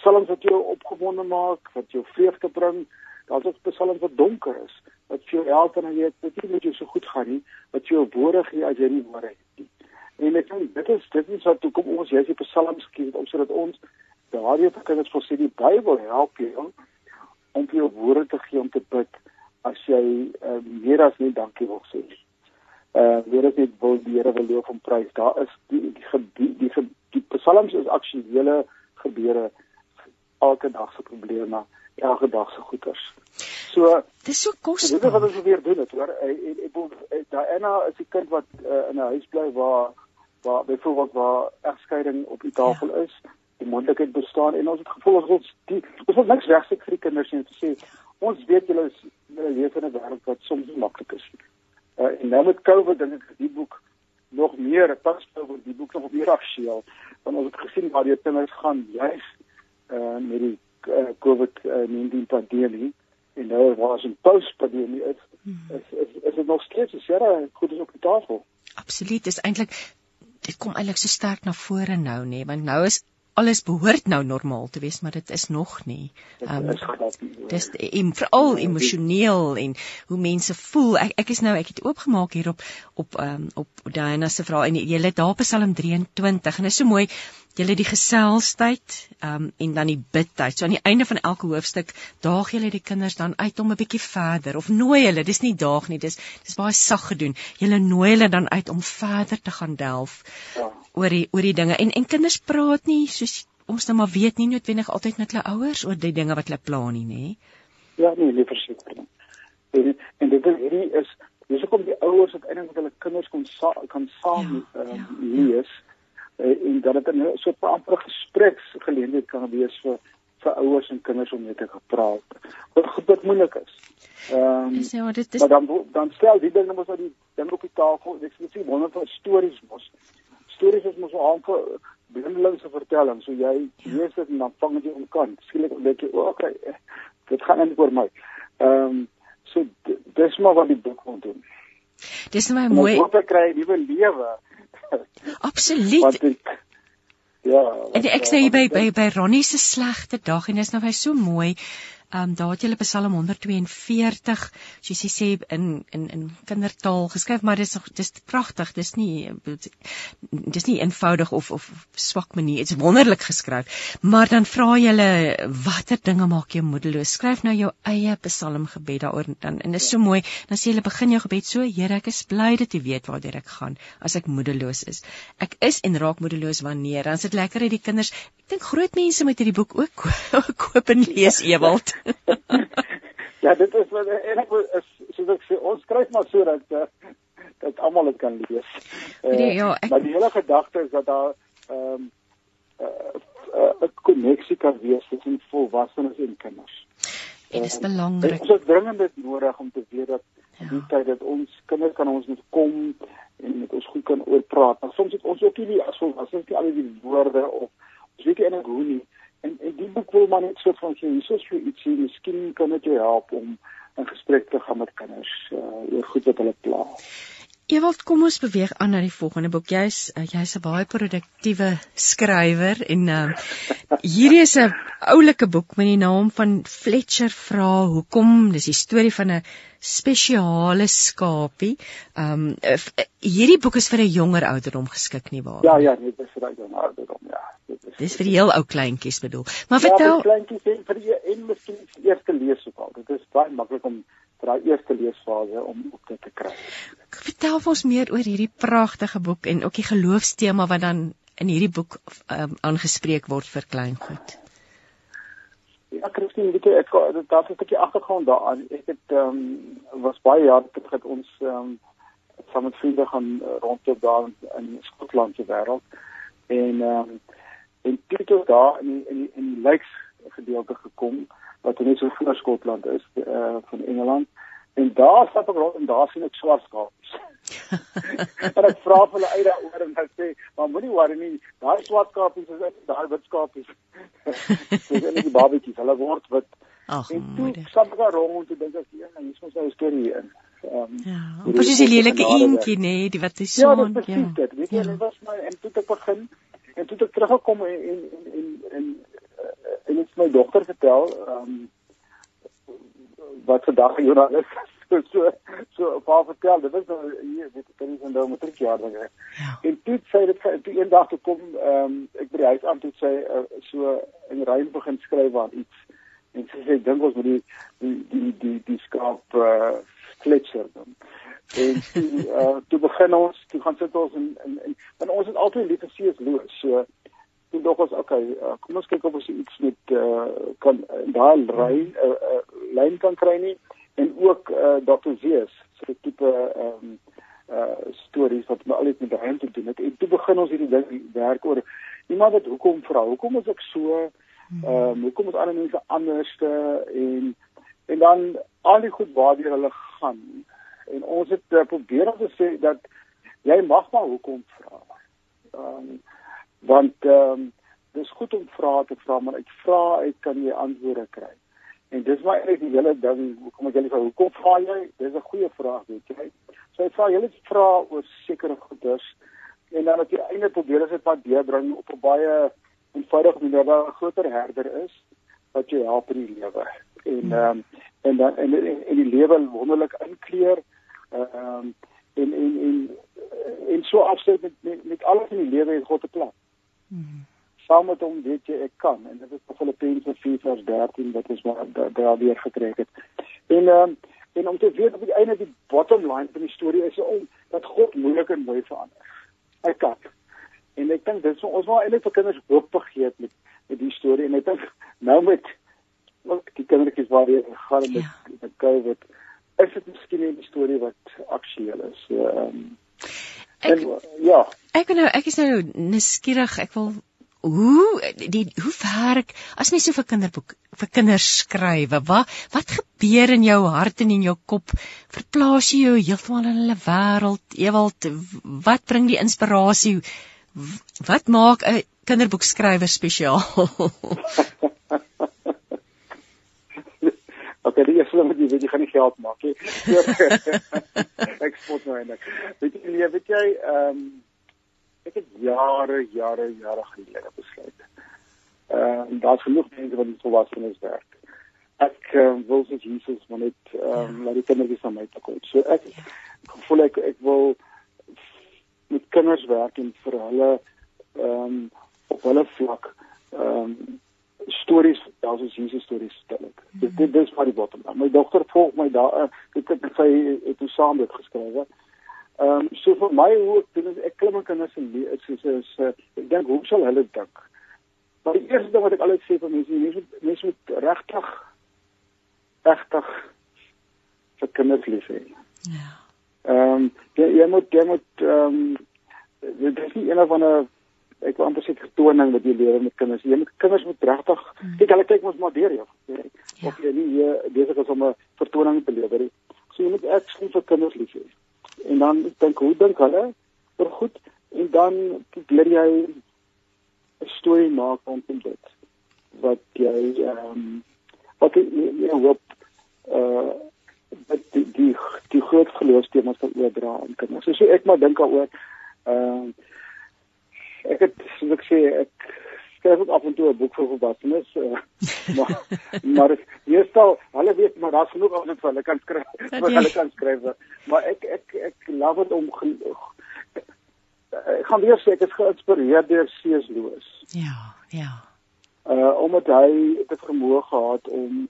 Psalms wat jou opgewonde maak, wat jou vreugde bring, daar's ook psalms wat donker is wat vir jou help en jy weet nie met jou so goed gaan nie wat jou woorde gee as jy nie woorde het nie. En ek dink dit is dit is wat kom ons jy sê psalms kies om sodat ons daardie vir kinders wil sê die Bybel help jou om vir jou woorde te gee om te bid as jy uh, meer as net dankie wil sê. Uh weer as net wil die Here wil loof en prys. Daar is die die die, die, die, die psalms is aktuele gebeure elke dag se probleme elke dag se goeders. So dis so kosbaar. Dit is wat ons weer doen het hoor. En ek Diana is die kind wat uh, in 'n huis bly waar waar byvoorbeeld waar egskeiding op die tafel ja. is die moontlikheid bestaan en ons het gevoel ons ons die ons wil niks regsit vir die kinders en sê ons weet julle is leef in 'n wêreld wat soms nie maklik is nie. Uh, en nou met COVID dink ek die boek nog meer pas oor die boek nog meer afskeel want ons het gesien waar die kinders gaan juis uh, met die uh, COVID-19 pandemie en nou waar ons in post-pandemie is, hmm. is, is, is, is dit nog steeds seker goed is op die tafel. Absoluut, is eintlik dit kom eintlik so sterk na vore nou nê, want nou is alles behoort nou normaal te wees, maar dit is nog nie. Ehm um, dis em, veral emosioneel en hoe mense voel. Ek ek is nou ek het oopgemaak hier op op ehm um, op Diana se vrae en jy lê daar Psalm 23 en dit is so mooi julle die geselstyd um, en dan die bidtyd. So aan die einde van elke hoofstuk daag julle die kinders dan uit om 'n bietjie verder of nooi hulle. Dis nie daag nie, dis dis baie sag gedoen. Julle nooi hulle dan uit om verder te gaan delf ja. Oor die oor die dinge. En en kinders praat nie soos ons nou maar weet nie noodwendig altyd met hulle ouers oor die dinge wat hulle plan nie, nê? Ja, nee, nie verseker nie. En en dit is hierdie is dis hoekom die ouers uiteindelik met hulle kinders kon sa kan saam ja, um, ja, lees. Uh, en dat dit 'n soort van amper gespreksgeleentheid kan wees vir vir ouers en kinders om mee te gepraat. Wat goed moeilik is. Ehm um, ja, dit is Maar dan dan stel die dinge mos op die ding op die tafel. Ek sê wonder van stories mos. Stories is mos vir blindelingse vertelling. So jy lees dit en dan vang jy omkant. Skielik dink jy, "O, okay, dit gaan net oor my." Ehm um, so dis maar wat die boek wil doen. Dis my mooi. Ek kry 'n nuwe lewe. Absoluut. Ek, ja. En ek sê by by by Ronnie se slegte dag en dis nou hy so mooi Ehm um, daar het jy Psalm 142, soos jy sê in in in kindertaal geskryf, maar dis dis pragtig. Dis nie dis nie eenvoudig of of swak manier. Dit's wonderlik geskryf. Maar dan vra jy hulle watter dinge maak jou moedeloos? Skryf nou jou eie psalmgebed daaroor dan en dit is so mooi. Dan sê jy begin jou gebed so: Here, ek is bly dat U weet waar ek gaan as ek moedeloos is. Ek is en raak moedeloos wanneer. Dan sit lekker uit die kinders. Ek dink groot mense moet hierdie boek ook koop en lees Ewald. ja, dit is wat eintlik is soos ek sê, ons skryf maar so dat uh, dat almal dit kan lees. Uh, nee, ja, ek... Maar die hele gedagte is dat daar ehm um, 'n uh, uh, koneksie kan wees tussen volwassenes en kinders. Dit is belangrik. Dit is dringend nodig om te weet dat ja. die tyd dat ons kinders kan ons moet kom en met ons goed kan oor praat. Maar soms het ons ook nie as volwassenes nie al die woorde of ons weet nie eintlik hoe nie en, en die boek wil maar net so van sê hier is vir ietsie miskien kan dit jou help om 'n gesprek te gaan met kinders uh, oor goed wat hulle pla. Ewald, kom ons beweeg aan na die volgende boek. Jy's uh, jy's 'n baie produktiewe skrywer en uh, hierdie is 'n oulike boek met die naam van Fletcher vra hoekom. Dis die storie van 'n spesiale skapie. Um hierdie boek is vir 'n jonger ouderdom geskik nie waar? Ja, ja, nee, dit is vir 'n jonger ouderdom, ja. Dis vir die heel ou kleintjies bedoel. Maar ja, vertel Ja, kleintjies en vir die en miskien die eerste lees ook al. Dit is baie maklik om vir daai eerste leesfase om op dit te kry. Vertel ons meer oor hierdie pragtige boek en ook die geloofstema wat dan in hierdie boek um, aangespreek word vir kleingoed. Ja, Christine, weet jy, ek daar het 'n bietjie agtergrond daaraan. Ek het ehm um, was baie jare terug het ons ehm um, saam met vriende gaan rondloop daar in Skotland se wêreld. En ehm um, en dit het daar in die, in die, in die lakes gedeelte gekom wat net so voor Skotland is uh, van Engeland en daar stap ek rond en daar sien ek swart skapies. en ek vra hulle uit daaroor en hulle sê, "Maar moenie worry nie, daai swart skapies is daai wit skapies." Dis net die babatjies, hulle word wit. Ag, en toe stap ek rond en dink ek, "Ja, hier is mos nou 'n storie hier." Um, ja, presies die lelike eentjie nê, nee, die wat is so. Ja, dit is ja. dit. Weet jy, ja. dit was my en toe ek begin en toe ek teruggekom en en en en en ek my dogter vertel ehm um, wat vandag Jonas is so so so paar vertel dit is nou hier weet ek is nou met 3 jaar ek ja. en toe sê dit toe eendag toe kom ehm um, ek by die huis aan toe sê uh, so in ruim begin skryf aan iets. En sy sê dink ons moet die die die die, die skaap uh, Fletcher doen en toe uh, toe begin ons toe gaan sit ons in in, in want ons het altyd lief vir. Lewis so toe dog ons okay uh, kom ons kyk of ons iets met uh, kan daai ry uh, uh, lyn kan kry nie en ook uh, Dr. Zeus so 'n tipe ehm um, uh stories wat met alles met ruimte te doen het en toe begin ons hierdie ding werk oor Iemand wat hoekom vra? Hoekom is ek so? Ehm um, hoekom is ander mense anderste en en dan al die goed waartoe hulle gaan. En ons het uh, probeer om te sê dat jy mag maar hoekom vra. Ehm um, want ehm um, dis goed om vrae te vra, maar uit vrae uit kan jy antwoorde kry. En dis maar eintlik die hele ding, hoekom ek julle vra, hoekom vra jy? Dis 'n goeie vraag, weet jy. So ek vra julle vra oor sekere goeders en dan op die einde probeer as dit wat deurbring op 'n baie eenvoudige manier waar 'n groter herder is wat jou help in die lewe. En ehm um, en dan en in die lewe wonderlik inkleur. Ehm um, en en en en so afsluit met, met met alles in die lewe het God 'n plan. Hmm saam met hom weet jy ek kan en dit is Filippense 4:13 wat ons maar daar weer gekry het. En ehm um, en om te weet op die einde die bottom line van die storie is om dat God moeilik en mooi verander. Hy kan. En ek dink dit is ons wil eintlik vir kinders hoop gee met met die storie en ek dink nou met ook die kindertjies waar jy gaan met ja. met COVID is dit miskien 'n storie wat aktueel is. So ehm um, Ek, en, ja. Ek nou ek is nou nuuskierig. Ek wil hoe die hoe werk as mens so vir kinderboek vir kinders skryf wat wat gebeur in jou hart en in jou kop verplaas jy jou heeltemal in hulle wêreld ewald wat bring die inspirasie wat maak 'n kinderboek skrywer spesiaal Okay, die eerste ding wat jy weet, jy gaan nie geld maak nie. Ek spot nou eintlik. Weet jy, weet jy, ehm um, ek het jare jare jare gelede besluit. Ehm uh, daar's genoeg mense wat in volwassenes werk. Ek uh, wil sê Jesus maar net ehm um, laat die kinders aan my toe kom. So ek voel ek ek wil met kinders werk en vir hulle ehm um, op hulle vlak ehm um, stories, daar's ons Jesus stories ek. Mm. Dit dit is maar die bottom. My dogter volg my daar. Uh, ek het sy het ons saam dit geskryf. Ehm um, so vir my hoe ek doen is ek klim ek in as 'n is is uh, ek dink hoe sal hulle dink? Maar die eerste ding wat ek altyd sê vir mense, mense mense moet regtig regtig vir kinders lief hê. Ja. Ehm um, jy, jy moet jy moet ehm um, dit is nie een van 'n ek wil amper sê vertoning wat jy lewe met kinders. Jy moet kinders moet regtig mm. kyk hulle kyk mos maar deur jou. Ja. Of jy nie hier besig is om 'n vertoning te lewer nie. So jy moet ek sê vir kinders lief hê en dan dink hoe dink hulle vir goed en dan probeer jy 'n storie maak rondom dit wat jy ehm um, wat jy, jy hoop eh uh, dat die die die groot geloofstemas wat oordra aan kinders. So, so ek maar dink daaroor ehm uh, ek het soos ek sê ek skryf ook af en toe 'n boek vir volwassenes uh, maar maar meestal hulle weet maar daar's genoeg ouens wat hulle kan skryf wat hulle kan skryf maar ek ek ek laat dit om ek gaan weer sê ek is geïnspireer deur C.S. Lewis ja ja uh omdat hy dit vermoë gehad om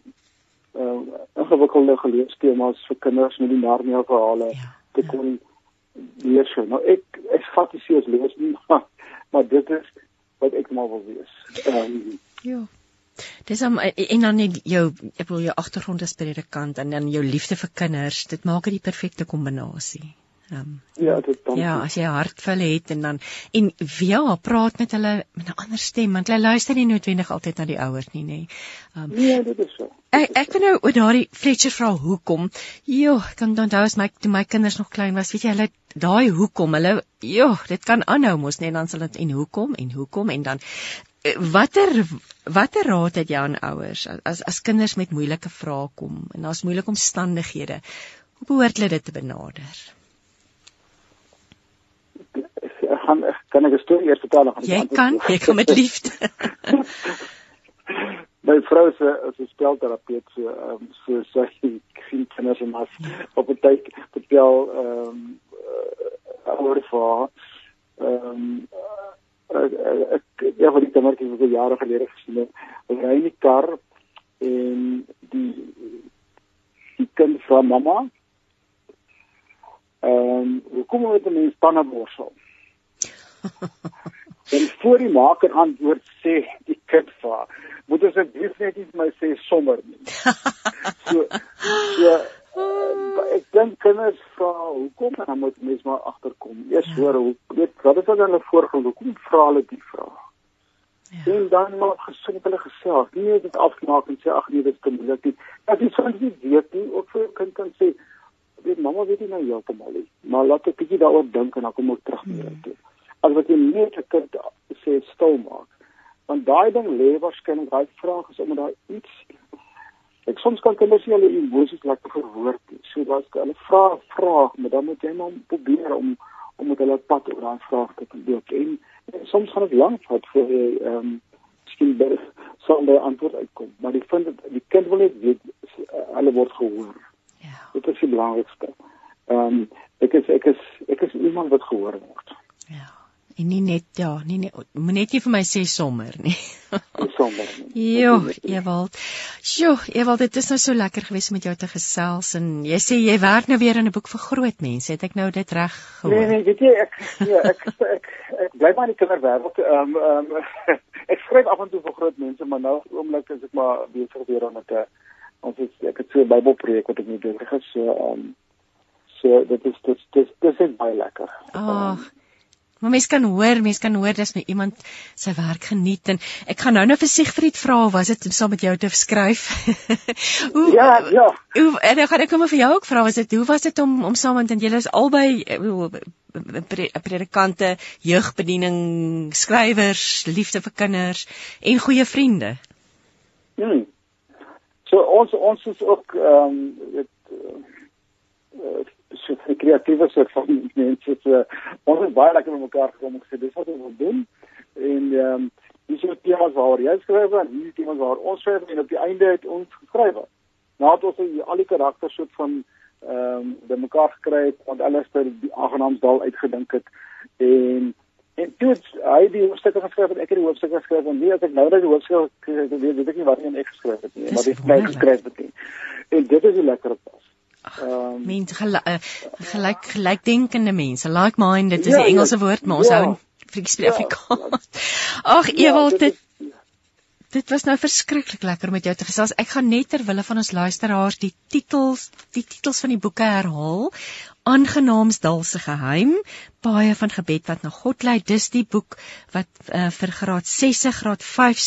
uh ingewikkelde geleestemas vir kinders met die Narnia verhale ja, te kon ja. lees nou ek ek vat die C.S. Lewis nie maar, maar dit is wat ek maar wil wees. Ehm um, Ja. Dis om en dan net jou ek wil jou agtergrond as predikant en dan jou liefde vir kinders, dit maak dit die perfekte kombinasie. Um, Ja, dit dan. Ja, as jy 'n hart vir hulle het en dan en ja, praat met hulle met 'n ander stem want hulle luister nie noodwendig altyd na die ouers nie, nê. Ehm um, Nee, dit is so. Ek ek weet nou oor daardie Fletcher vra hoekom. Jo, kan onthou as my toe my kinders nog klein was, weet jy, hulle daai hoekom, hulle jo, dit kan aanhou mos net dan sal dit en hoekom en hoekom en dan eh, watter watter raad het jy aan ouers as as kinders met moeilike vrae kom en daar's moeilike omstandighede? Hoe behoort hulle dit te benader? Gaan kan ek 'n storie eers vertel dan Jy kan, jy kan met liefde. My vrou se is 'n spelterapeut so ehm um, so sy sien kinders en mas op 'n tyd vertel ehm um, uh, oor vir ehm ek ja vir die kindertjies wat jare gelede gesien het. Hulle ry in die kar en die die kind van mamma ehm um, hoe kom jy met 'n mens panne borsel? En voor die maker antwoord sê die kind vir moet ons dit net nie my sê sommer nie. so ja uh, ek dink kinders vra hoekom en dan moet mens maar agterkom. Eers ja. hoor hoe weet wat is dan hulle voorgrond? Hoekom vra hulle die vraag? Ja. En dan maar gesond hulle gesels. Nie dit afmaak en sê ag nee, dit is moeilik nie. As jy soms nie weet nie, ook vir jou kind kan sê, weet mamma weet nie nou heeltemal nie, maar laat ek bietjie daaroor dink en dan kom ek terug weer toe. As wat jy net 'n kind sê stil maak. Want daai ding lê waarskynlik daai vraag is omdat daar iets ek soms kan kinders nie hulle emosies laat verwoord nie. So as hulle vra vraag, maar dan moet jy maar probeer om om met hulle pad oor daai vraag te probeer en soms gaan dit lank vat voor jy ehm um, skien by sonder antwoord uitkom. Maar die vind dat die kind wil net weet hulle word gehoor. Ja. Dit is die belangrikste ehm um, ek is ek is ek is iemand wat gehoor word. Ja en nie net ja nie net moet net nie vir my sê sommer nie sommer nie jo Ewald sjo Ewald dit is nou so lekker gewees om met jou te gesels en jy sê jy werk nou weer aan 'n boek vir groot mense het ek nou dit reg gehoor nee nee weet jy ek ja ek ek, ek, ek bly maar in die kinderwêreld ehm um, ehm um, ek skryf af en toe vir groot mense maar nou oomblik is ek maar besig weer aan 'n ons het ek het so 'n Bybelprojek wat ek moet doen. Ek is so ehm um, so dit is dit dit dit is baie lekker. Ag. Maar mens kan hoor, mens kan hoor dis my iemand sy werk geniet en ek gaan nou nou vir Siegfried vra was dit saam met jou te skryf. hoe Ja, ja. Hoe en ek gaan ek kom vir jou ook vra was dit hoe was dit om om saam met julle is albei predikante, jeugbediening, skrywers, liefde vir kinders en goeie vriende. Hmm. So ons ons is ook ehm um, dit uh, so kreatiewe soort van mense so ons het baie lekker met mekaar gekom en gesê dis wat ons wil doen en ehm um, dis so temas waar jy skryf en hierdie temas waar ons skryf en op die einde het ons geskryf. Nadat ons al die karakters soort van ehm um, by mekaar gekry het want alles by die aangenaamsdal uitgedink het en En toe hy die hoofstukke geskryf en ek het die hoofstukke geskryf en nie as ek nou dat die hoofstukke weet, weet ek nie wat ek geskryf het nie, maar dit het geskryf het nie. En dit is 'n lekker pas. Ehm um, mense gelyk uh, gelyk gelykdenkende mense, like minded is ja, die Engelse ja, woord, maar ons ja, hou vir die ja, Afrikaans. Ag Ewald, dit Dit was nou verskriklik lekker om met jou te gesels. Ek gaan net ter wille van ons luisteraars die titels, die titels van die boeke herhaal. Aangenaamsdal se geheim baie van gebed wat na God lei. Dis die boek wat uh, vir graad 6 graad 5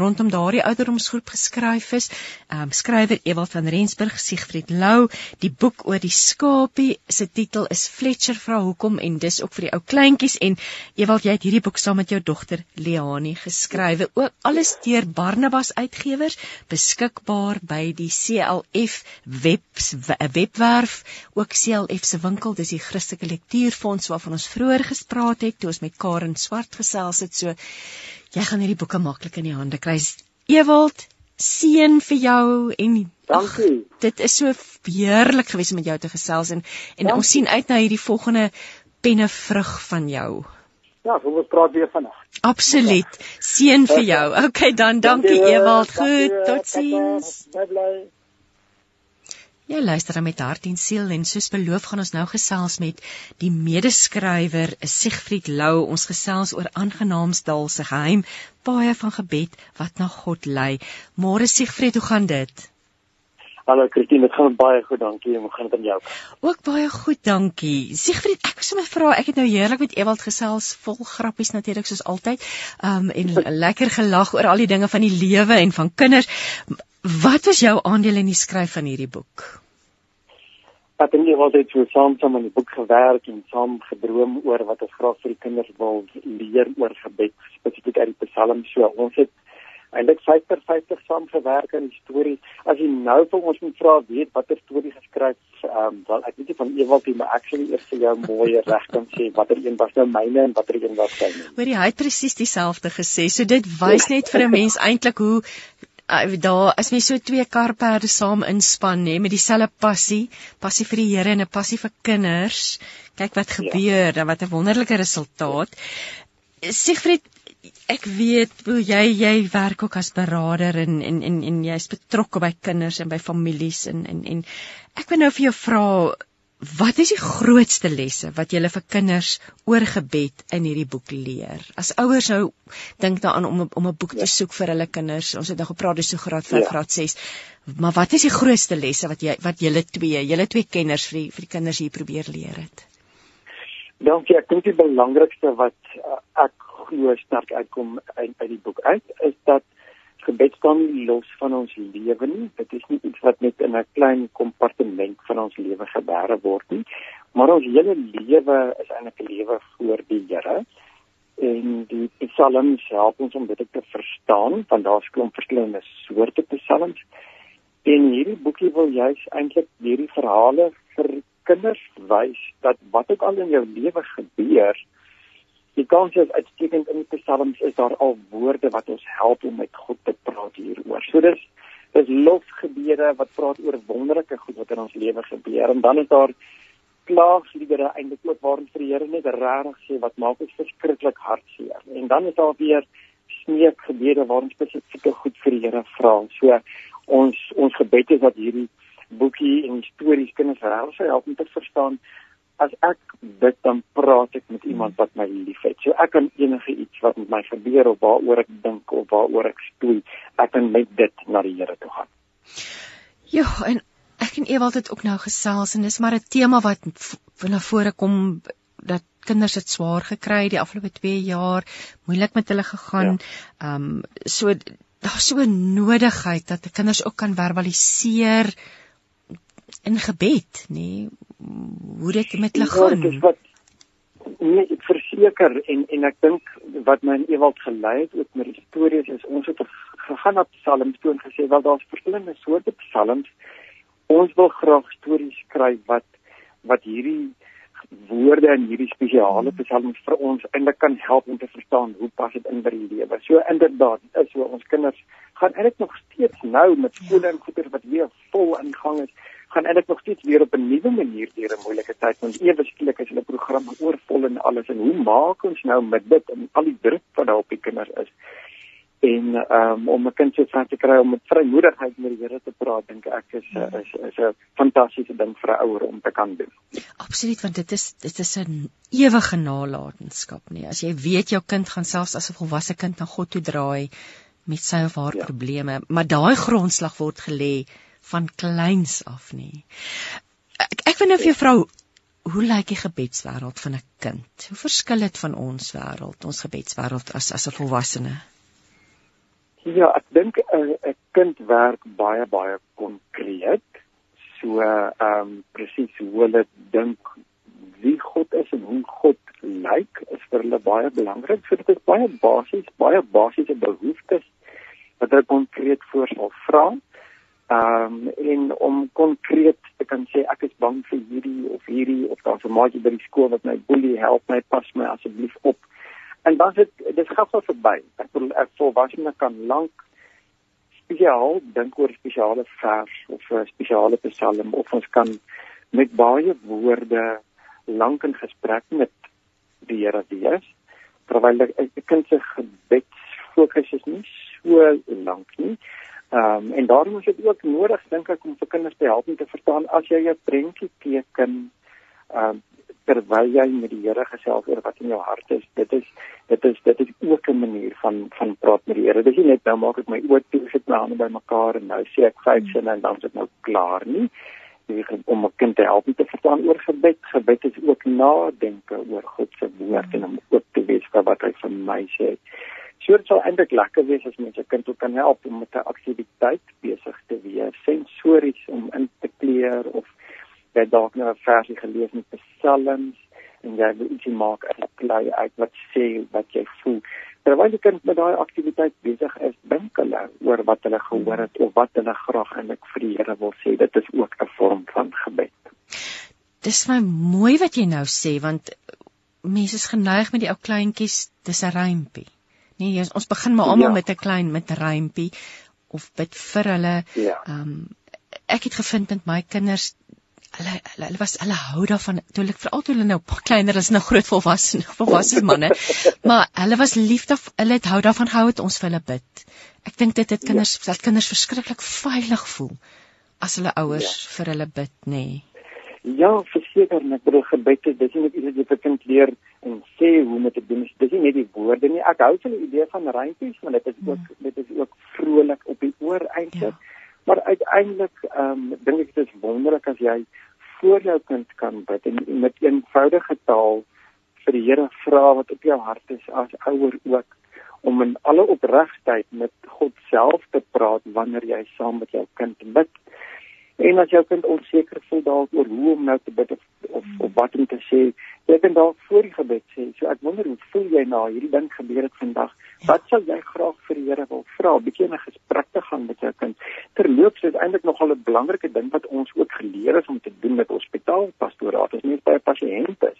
rondom daardie ouderdomsgroep geskryf is. Um, skrywer Ewald van Rensburg Siegfried Lou. Die boek oor die skapie se titel is Fletcher vra hoekom en dis ook vir die ou kleintjies. En Ewald jy het hierdie boek saam met jou dogter Leani geskrywe. Ook alles deur Barnabas uitgewers beskikbaar by die CLF webs webwerf ook CLF se winkel. Dis die Christelike lektuurfonds waarvan ons vroeër gespreek het toe ons met Karen Swart gesels het so jy gaan hierdie boeke maklik in die hande kry Ewald seën vir jou en dankie ach, dit is so heerlik gewees om met jou te gesels en en dankie. ons sien uit na hierdie volgende penne vrug van jou Ja, ons praat weer vanaand. Absoluut. Seën vir jou. Okay, dan dankie Ewald. Goed, totsiens. Bye bye. Jy luister dan met hart en siel en soos beloof gaan ons nou gesels met die medeskrywer Siegfried Lou. Ons gesels oor aangenaamsdal se geheim, baie van gebed wat na God lei. Môre Siegfried, hoe gaan dit? Hallo Christine, dit gaan baie goed, dankie. Hoe gaan dit met jou? Ook baie goed, dankie. Siegfried, ek wou sommer vra, ek het nou heerlik met Ewald gesels, vol grappies natuurlik soos altyd. Um en lekker gelag oor al die dinge van die lewe en van kinders. Wat was jou aandeel in die skryf van hierdie boek? Ek het net altyd so saam saam aan die boek gewerk en saam gedroom oor wat ons graag vir die kinders wil leer oor gebed, spesifiek uit die Psalms. So ons het eintlik 50-50 saam gewerk aan die storie. As jy nou vir ons moet vra weet watter storie geskryf, ehm um, wel ek weet nie van Ewald nie, maar sal eers vir jou mooi reg kan sê watter een was nou myne en watter een was syne. Hoor jy, hy het presies dieselfde gesê. So dit wys net vir 'n mens eintlik hoe uh, daar is mens so twee karperde saam inspan nê met dieselfde passie, passie vir die Here en 'n passie vir kinders. Kyk wat ja. gebeur, ja. dan wat 'n wonderlike resultaat. Siegfried, ek weet hoe jy jy werk ook as beraader en en en, en jy's betrokke by kinders en by families en en en ek wil nou vir jou vra Wat is die grootste lesse wat jy vir kinders oor gebed in hierdie boek leer? As ouers nou dink daaraan om om 'n boek te ja. soek vir hulle kinders, ons het nou gepraat dis so graad 5, ja. graad 6. Maar wat is die grootste lesse wat jy wat julle twee, julle twee kenners vir die vir die kinders hier probeer leer het? Dankie, ek dink die belangrikste wat uh, ek glo sterk uitkom uit, uit die boek uit is dat gebed staan nie los van ons lewe nie. Dit is nie iets wat net in 'n klein kompartement van ons lewe gebeure word nie, maar ons hele lewe is eintlik 'n lewe voor die Here. En die psalms help ons om dit te verstaan, want daar's klomp verskillende soorte psalms. En hierdie boekie wil juis eintlik hierdie verhale vir kinders wys dat wat ook al in jou lewe gebeur, Die kans is uitstekend in die psalms is daar al woorde wat ons help om met God te praat hieroor. So dis dis lofgebede wat praat oor wonderlike goed wat in ons lewe gebeur en dan is daar klaagliedere eintlik ook waarin vir die Here net regtig sê wat maak ons verskriklik hartseer. En dan is daar weer smeekgebede waarin spesifieke goed vir die Here vra. So ons ons gebed is dat hierdie boekie en stories kinders regtig help om te verstaan as ek dit dan praat ek met iemand wat my liefhet. So ek kan enige iets wat met my gebeur of waaroor ek dink of waaroor ek stoei, ek kan met dit na die Here toe gaan. Ja, en ek en Ewald het ook nou gesels en dis maar 'n tema wat na vore kom dat kinders dit swaar gekry die afgelope 2 jaar, moeilik met hulle gegaan. Ja. Ehm ja. um, so daar's so 'n nodigheid dat die kinders ook kan verbaliseer in gebed, nê, nee, hoe dit met hulle gaan. Dit is wat nee, ek verseker en en ek dink wat my in Ewald gelei het ook met die stories is ons het gegaan na Psalms toe en gesê wel daar's verskillende soorte psalms. Ons wil graag stories skryf wat wat hierdie woorde en hierdie spesiale psalms vir ons eintlik kan help om te verstaan hoe pas dit in by die lewe. So inderdaad, is so ons kinders gaan eintlik nog steeds nou met skole en goeder wat weer vol aan gang is gaan eintlik nog steeds weer op 'n nuwe manier deur 'n moeilike tyd want ewe skielik is hulle programme oorvol en alles en hoe maak ons nou met dit en al die druk wat daar op die kinders is en um, om 'n kind so ver te kry om met vrymoedigheid met die Here te praat dink ek is is is 'n fantastiese ding vir 'n ouer om te kan doen. Absoluut want dit is dit is 'n ewige nalatenskap nie. As jy weet jou kind gaan selfs as 'n volwasse kind na God toe draai met sy of haar ja. probleme, maar daai grondslag word gelê van kleins af nie. Ek ek wil nou vir jou vrou hoe lyk die gebedswêreld van 'n kind? Hoe verskil dit van ons wêreld, ons gebedswêreld as as 'n volwassene? Ja, ek dink 'n 'n kind werk baie baie konkreet. So ehm um, presies hoe hulle dink wie God is en hoe God lyk is vir hulle baie belangrik. So dit is baie basies, baie basiese behoeftes wat hulle konkreet voor sal vra. Ehm um, en om konkreet te kan sê ek is bang vir hierdie of hierdie of daar's 'n maatjie by die skool wat my boelie help my pas my asseblief op. En dan dit dis gou verby. Ek bedoel ek volwasse kan lank spesiaal dink oor spesiale vers of 'n spesiale psalm of ons kan met baie woorde lank in gesprek met die Here wees terwyl 'n kind se gebed fokus is nie so lank nie. Ehm um, en daarom is dit ook nodig dink ek om vir kinders te help om te verstaan as jy 'n prentjie teken ehm um, terwyl jy met die Here gesels oor wat in jou hart is. Dit is dit is dit is ook 'n manier van van praat met die Here. Dis nie net nou maak ek my oë toe sit my hande bymekaar en nou sê ek vyf hmm. sinne en dan is dit nou klaar nie. Jy kan om 'n kind te help om te verstaan oor gebed. Gebed is ook nadenke oor God se woord en om ook te weet wat hy vir my sê. So dit sal eintlik lekker wees as mense kind ook kan help om met 'n aktiwiteit besig te wees, sensories om in te kleur of jy dalk nou 'n versie gelees met psalms en jy wil ietsie maak uit 'n klei uit wat sê wat jy voel. Terwyl die kind met daai aktiwiteit besig is, dink hulle oor wat hulle gehoor het of wat hulle graag eintlik vir die Here wil sê. Dit is ook 'n vorm van gebed. Dis my mooi wat jy nou sê want mense is geneig met die ou kleintjies, dis 'n rympie. Nee, jy, ons begin maar almal ja. met 'n klein met rympie of bid vir hulle. Ja. Ehm um, ek het gevind met my kinders hulle hulle, hulle was hulle hou daarvan toe hulle veral toe hulle nou kleiner is nou groot volwasse volwasse manne. maar hulle was lief daar hulle het hou daarvan gehou het ons vir hulle bid. Ek dink dit het kinders ja. dat kinders verskriklik veilig voel as hulle ouers ja. vir hulle bid, nê. Nee. Ja, verseker, ek bedoel gebed is dis nie net iets wat jy vir kind leer en sê hoe moet dit doen. Dis nie net die woorde nie. Ek hou van die idee van reintjies, maar dit is hmm. ook mm. dit is ook vrolik op die oor eintlik. Ja. Maar uiteindelik ehm um, dink ek dit is wonderlik as jy voor jou kind kan bid en met eenvoudige taal vir die Here vra wat op jou hart is as ouer ook om in alle oprigtheid met God self te praat wanneer jy saam met jou kind bid. En as jou kind onseker voel dalk oor hoe om nou te bid of of, of wat om te sê, jy kan dalk voor die gebed sê, so ek wonder hoe voel jy na hierdie ding gebeur het vandag? Wat sal jy graag vir die Here wil vra? 'n Bietjie 'n gesprek te gaan met jou kind. Terloops is eintlik nogal 'n belangrike ding wat ons ook geleer is om te doen met hospitaalpastoraat. As mens by 'n pasiënt is,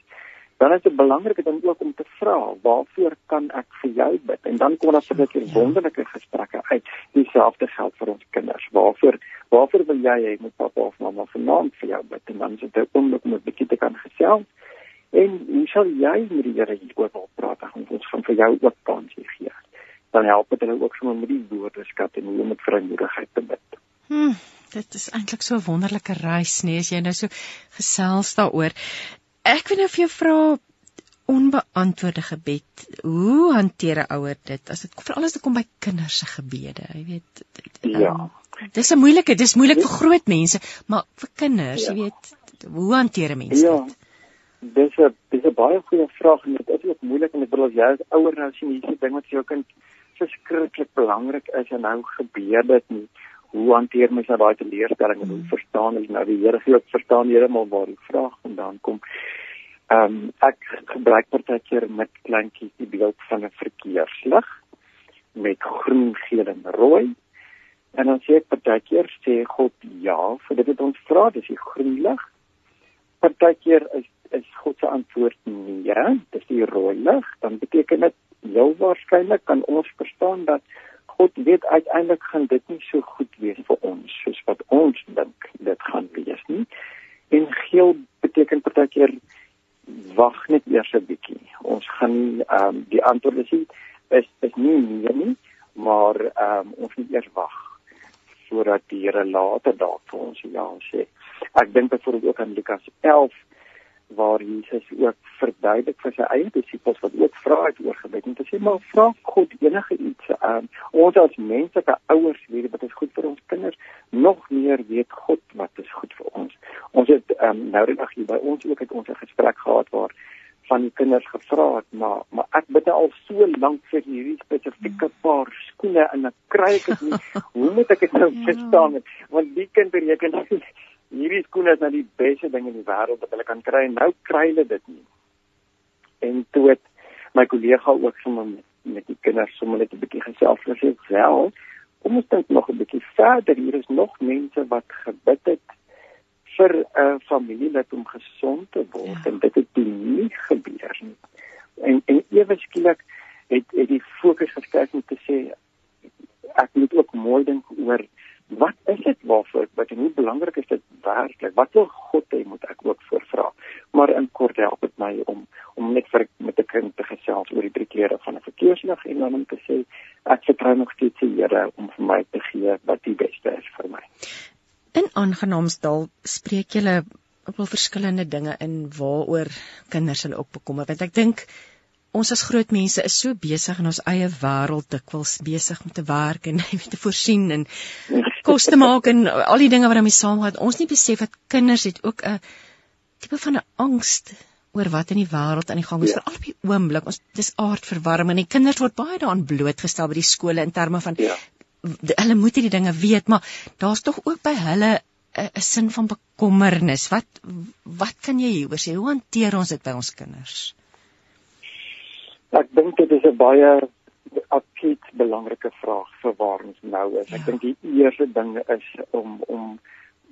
dan is dit belangrik dan ook om te vra, waarvoor kan ek vir jou bid? En dan kom daar vir dit wonderlike gesprekke uit. Dieselfde geld vir ons kinders. Waarvoor waarvoor wil jy hê moet pappa of mamma vanaand vir jou bid? En dan is dit 'n oomblik om 'n bietjie te kan gesels. En hoe sal jy met die Here hieroor wil praat? Ons gaan vir jou ook kans gee. Dan help dit hulle ook sommer met die woordeskat en hoe om met vrymoedigheid te bid. Hmm, dit is eintlik so 'n wonderlike reis, nee, as jy nou so gesels daaroor. Ek wil nou vir jou vra onbeantwoorde gebed. Hoe hanteer 'n ouer dit as dit veral as dit kom by kinders se gebede, jy weet? Ja. Um, dis 'n moeilike, dis moeilik vir groot mense, maar vir kinders, ja. jy weet, hoe hanteer 'n mens ja. dit? Dis 'n dis 'n baie goeie vraag en dit is ook moeilik en ek bedoel as jy as ouer nou sien hierdie ding wat vir jou kind verskriklik belangrik is en nou gebeur dit nie. Hoe hanteer mens nou daai teleurstelling en hoe hmm. verstaan jy nou die Here gee ook verstaan heeltemal waar die vraag vandaan kom. Ehm um, ek gebruik partykeer met kleintjies die beeld van 'n verkeerslig met groen, geel en rooi. En dan sê ek partykeer sê God ja, vir dit het ons vra, dis die groen lig. Partykeer is is God se antwoord nee, dis die rooi lig. Dan beteken dit heel waarskynlik kan ons verstaan dat God weet uiteindelik gaan dit nie so goed wees vir ons soos wat ons dink dit gaan wees nie. En geel beteken partykeer wag net eers 'n bietjie. Ons gaan ehm um, die antwoorde sien is is nie nee nie, maar ehm um, ons moet eers wag sodat die Here later dalk vir ons ja sê. Ek dink byvoorbeeld ook aan Lukas 11 waar Jesus ook verduidelik vir sy eie disippels wat ook vra het oor gebed en sê maar vra God enige iets aan ons as menslike ouers weet wat is goed vir ons kinders? Nog meer weet God wat is goed vir ons. Ons het um, nou dag hier by ons ook het ons 'n gesprek gehad waar van die kinders gevra het maar maar ek bid al so lank vir hierdie spesifieke paar skoene en ek kry ek dit nie hoe moet ek dit nou ja. verstaan want die kind bereken hierdie skoene is nou die beste ding in die wêreld wat hulle kan kry en nou kry hulle dit nie. En toe het my kollega ook sommer met, met die kinders sommer net 'n bietjie gesels gesê, "Wel, kom ons dink nog 'n bietjie verder. Hier is nog mense wat gebid het vir 'n uh, familielid om gesond te word ja. en dit het nie gebeur nie." En en ewe skielik het het die fokus geskuif om te sê ek moet ook mooi dink oor wat is dit waarvoor wat en hoe belangrik is dit werklik wat wil God hê moet ek ook voorvra. Maar in kort help dit my om om net vir met 'n kind te gesels oor die drie klere van 'n verkeerslig en dan om te sê ek vertrou nog steeds die Here om vir my te gee wat die beste is vir my. In aangenaamsdal spreek julle op wel verskillende dinge in waaroor kinders hulle ook bekommer want ek dink Ons as groot mense is so besig in ons eie wêreld dikwels besig om te werk en te voorsien en kos te maak en al die dinge wat daarmee saamgaan. Ons nie besef dat kinders het ook 'n tipe van 'n angs oor wat in die wêreld aan die gang is ja. vir al op die oomblik. Ons dis aardverwarming en die kinders word baie daaraan blootgestel by die skole in terme van ja. hulle moet hierdie dinge weet, maar daar's tog ook by hulle 'n sin van bekommernis. Wat wat kan jy hieroor sê? Hoe hanteer ons dit by ons kinders? Ek dink dit is 'n baie akuut belangrike vraag vir waar ons nou is. Ek ja. dink die eerste ding is om om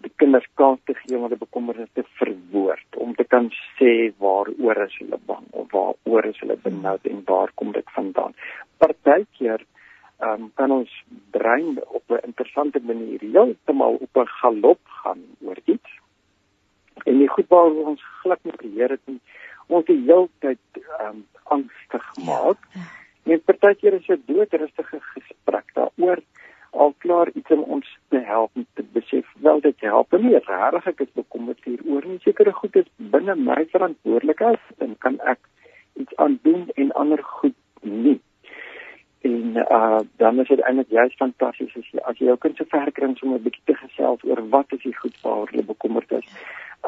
die kinders kans te gee om hulle bekommernisse te verwoord, om te kan sê waaroor is hulle bang of waaroor is hulle benoud en waar kom dit vandaan. Partykeer ehm um, kan ons brein op 'n interessante manier heeltemal op 'n galop gaan oor iets. En die goed waar ons glad nie beheer het nie, ons die hele tyd ehm um, maak. Ja. En partykeer is dit doodrustige gesprek daaroor al klaar iets om ons te help om te besef wel dit help nie regtig ek is bekommerd hieroor nie sekere goed is binne my verantwoordelikheid en kan ek iets aan doen en ander goed nie en uh dan is dit eintlik juist fantasties as jy as jy jou kind se ver kry om 'n bietjie te gesels oor wat is die goed waar hulle bekommerd is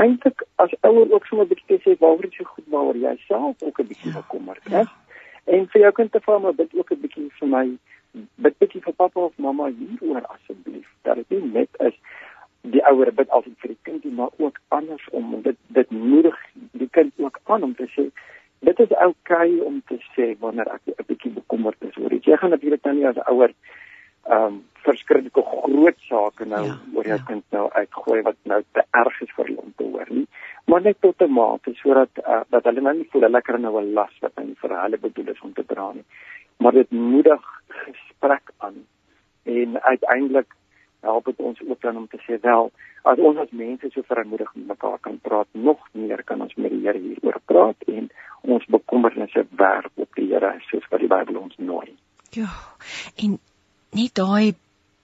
eintlik as ouer ook sommer 'n bietjie sê waaroor jy goed waaroor jy self ook 'n bietjie ja. bekommerd is. Ja. En vir jou kind te vra maar bid ook 'n bietjie vir my bid bietjie vir pappa of mamma hieroor asseblief dat dit nie net is die ouer bid altyd vir die kind maar ook andersom en dit dit moedig die kind ook aan om te sê dit is oukei okay om te sê wanneer ek 'n bietjie bekommerd is oor iets jy gaan natuurlik dan nie as ouer ehm um, verskriklike groot sake nou ja, oor jou ja. kind nou uitgooi wat nou te erg is vir hom te hoor nie maar net tot 'n mate sodat uh, dat hulle nou nie voel hulle kry nou 'n las wat hulle vir hulle bedoel is om te dra nie. Maar dit moedig gesprek aan en uiteindelik help dit ons ook dan om te sê wel as ons as mense so verantwoordig met mekaar kan praat nog meer kan ons met die Here hieroor praat en ons bekommernisse werp op die Here soos wat die Bybel ons nooi. Ja en nie daai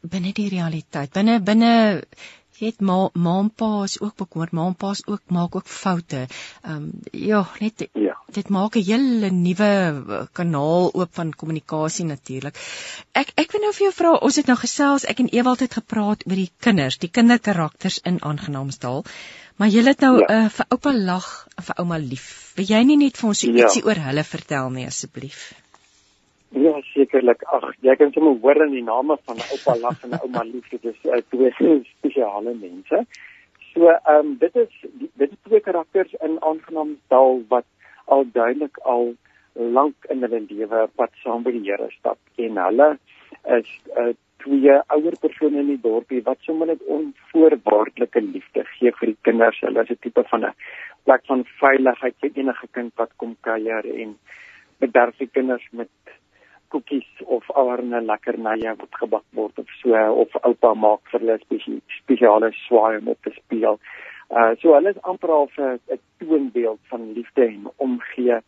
binne die realiteit binne binne het ma ma en pa is ook bekommerd ma en pa is ook maak ook foute ehm um, ja net ja. dit maak 'n hele nuwe eh, kanaal oop van kommunikasie natuurlik ek ek wil nou vir jou vra ons het nou gesels ek en Ewald het gepraat oor die kinders die kinderkarakters in aangenaamsdal maar jy het nou ja. uh, vir oupa lag vir ouma lief wil jy nie net vir ons ja. ietsie oor hulle vertel nie asseblief Ja, sekerlik. Ag, jy kan sommer hoor in die name van oupa lag en ouma lief, dit is uh, twee spesiale mense. So, ehm um, dit is dit is twee karakters in aangenaam taal wat al duidelik al lank in hulle lewe pad saam by die Here stap en hulle is uh, twee ouer persone in die dorpie wat sommer net onvoorwaardelike liefde gee vir die kinders. Hulle is 'n tipe van 'n plek van veiligheid vir enige kind wat kom kuier en bederf die kinders met koekies of allerlei lekkernye wat gebak word of so of oupa maak vir hulle spesie, spesiale swaai om op te speel. Uh so hulle is amper al 'n 'n toonbeeld van liefde en omgee.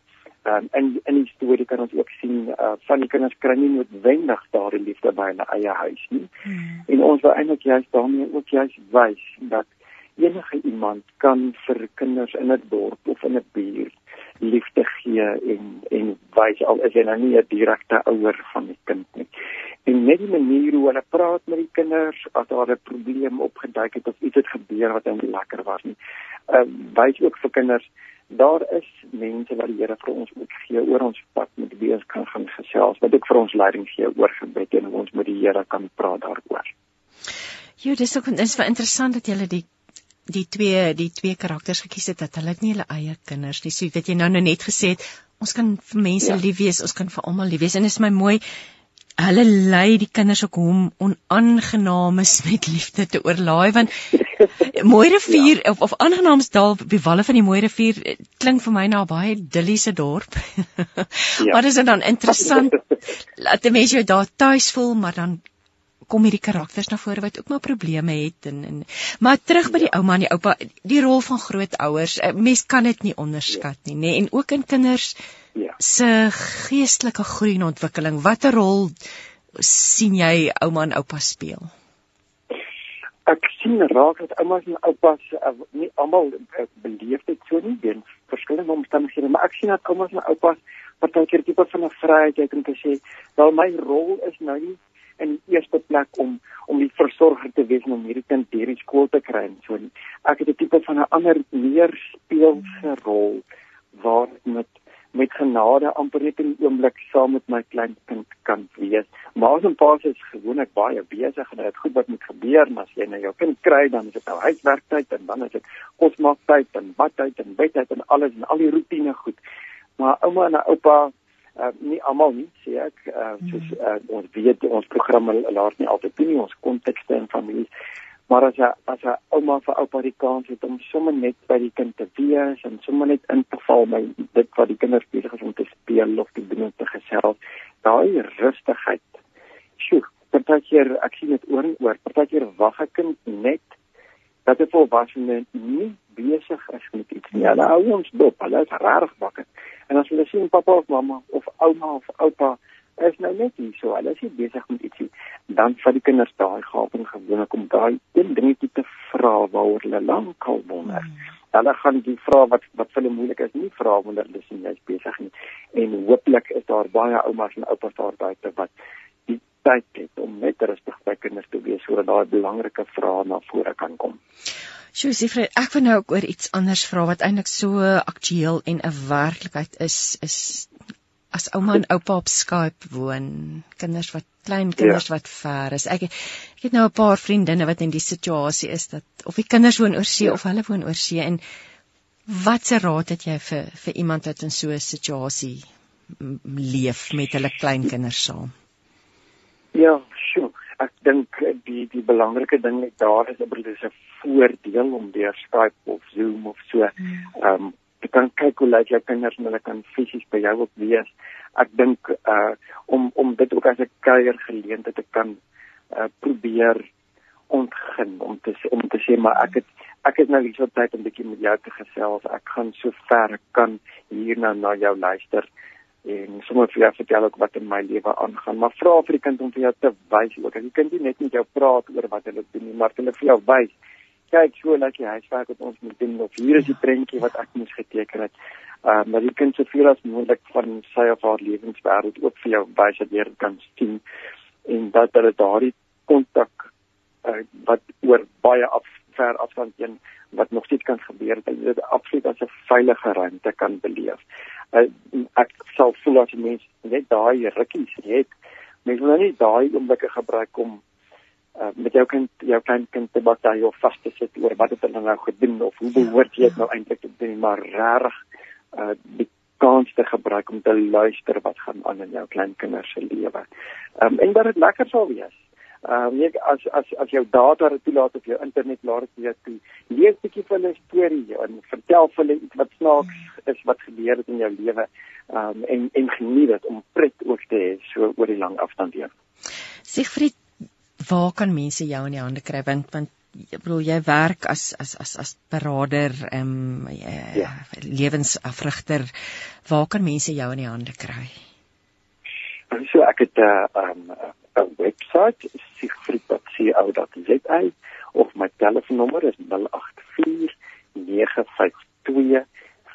Um in in die storie kan ons ook sien uh van die kinders kry nie noodwendig daardie liefde by hulle eie huis nie. Hmm. En ons wil eintlik juist daarmee ook juist wys dat enige iemand kan vir kinders in 'n dorp of in 'n buurt liefde gee en en wys al is hy nou nie 'n direkte ouer van die kind nie. En net die manier hoe hulle praat met die kinders as daar 'n probleem opgeduik het of iets het gebeur wat nie lekker was nie. Ehm uh, wys ook vir kinders daar is mense wat die Here vir ons moet gee oor ons pad met wie ons kan gaan gesels wat ook vir ons leiding gee oor gebed en hoe ons met die Here kan praat daaroor. Jo, dis ook dis vir interessant dat jy die die twee die twee karakters gekies het dat hulle nie hulle eie kinders nie. So weet jy nou nou net gesê het ons kan vir mense ja. lief wees, ons kan vir almal lief wees en dit is my mooi hulle lei die kinders ook hom onaangenaam is met liefde te oorlaai want Mooi rivier ja. of of aangenaamsdal by walle van die Mooi rivier eh, klink vir my na 'n baie idilliese dorp. ja. Wat is dit dan interessant laat die mense jou daar tuis voel maar dan kom hierdie karakters na vore wat ook maar probleme het en en maar terug by die ouma en die oupa die rol van grootouers eh, mens kan dit nie onderskat nie nê en ook in kinders ja. se geestelike groei en ontwikkeling watter rol sien jy ouma en oupa speel ek sien raak dat oumas en oupas uh, nie almal uh, beleef dit so nie deur verskillende omstandighede maar ek sien dat oumas en oupas partykeer tipe van 'n vryheid het om te sê wel my rol is nou nie in die eerste plek om om die versorger te wees en om hierdie kind deur die skool te kry. So ek het 'n tipe van 'n ander meer speelse rol waar met met genade amper net in die oomblik saam met my klein kind kan wees. Maar ons paas is gewoonlik baie besig en dit goed wat moet gebeur, maar as jy nou jou kind kry, dan is dit nou huiswerktyd en dan is dit kosmaaktyd en badtyd en bedtyd en alles en al die rotine goed. Maar ouma en oupa uh, nie almal nie sê ek. Uh, soos uh, ons weet ons programme laat nie altyd toe nie ons kontekste en families. Maar as jy as 'n ouma vir oupa die kans het om sommer net by die kind te wees en sommer net in te val by dit wat die kinders besig is om te speel of te doen of te gesels daai rustigheid. Sjoe partykeer ek sien dit oor en oor partykeer wag 'n kind net dat 'n volwassene nie besig is met iets nie hulle hou ons dop hulle is rarig wakker En as hulle sien pappa of mamma of ouma of oupa is nou net hier so, hulle is besig met ietsie, dan vat die kinders daai gaping gewoonlik om daai een dingetjie te vra waaroor hulle lankal wonder. Hmm. Hulle gaan die vrae wat wat vir hulle moeilik is, nie vra wanneer hulle sien jy's besig nie. En hooplik is daar baie oumas en oupas daar buite wat die tyd het om net rustig by kinders te wees sodat daai belangrike vrae na vore kan kom. Sjoe, Siefred, ek wil nou ook oor iets anders vra wat eintlik so aktueel en 'n werklikheid is, is as ouma en oupa op Skype woon, kinders wat klein kinders ja. wat ver is. Ek ek het nou 'n paar vriendinne wat in die situasie is dat of die kinders woon oor see ja. of hulle woon oor see en watse raad het jy vir vir iemand wat in so 'n situasie leef met hulle kleinkinders saam? Ja, sure. Ek dink die die belangrike ding net daar is dat dit is 'n voordeel om deur Skype of Zoom of so hmm. ehm um, jy kan kyk hoe lyk jou kinders en hulle kan fisies by jou op wees. Ek dink uh om om dit ook as 'n kuier geleentheid te kan uh probeer ontgin om te om te sê maar ek het ek het nou iets wat tyd om 'n bietjie met jou te gesels. Ek gaan so ver kan hier nou na jou luister en sommer vir jou vertel ook wat in my lewe aangaan. Maar vra vir die kind om vir jou te wys ook. As die kind nie net met jou praat oor wat hulle doen nie, maar hulle vir jou wys kyk so net die huiswerk wat ons moet doen of hier is die prentjie wat ek moes geteken het. Ehm uh, maar jy kan soveel as moontlik van sy of haar lewenswêreld ook vir jou wys dat jy kan sien en dat hulle daardie kontak uh, wat oor baie af ver afstand heen wat nog steeds kan gebeur dat jy dit absoluut as 'n veilige ruimte kan beleef. Uh, ek sal voel as jy mens net daai rukkies het, mens wil nou nie daai oomblikke gebruik om uh, met jou kind jou klein kind te baie of vas te sit oor wat het hulle nou gedoen of hoe behoort jy dit nou eintlik te doen maar reg uh, die kans te gebruik om te luister wat gaan aan in jou klein kinders se lewe. Ehm um, en dat dit lekker sal wees. Ehm um, jy as as as jou data dit toelaat op jou internet laat dit weer toe. Lees 'n bietjie van 'n storie en vertel vir hulle iets wat snaaks is wat gebeur het in jou lewe. Ehm um, en en geniet dit om pret ook te hê so oor die lang afstand heen. Siegfried waar kan mense jou in die hande kry want want ek bedoel jy werk as as as as berader ehm um, ja. lewensafrigter waar kan mense jou in die hande kry so ek het 'n uh, um, 'n webwerf siegfried.co.za of my telefoonnommer is 084 952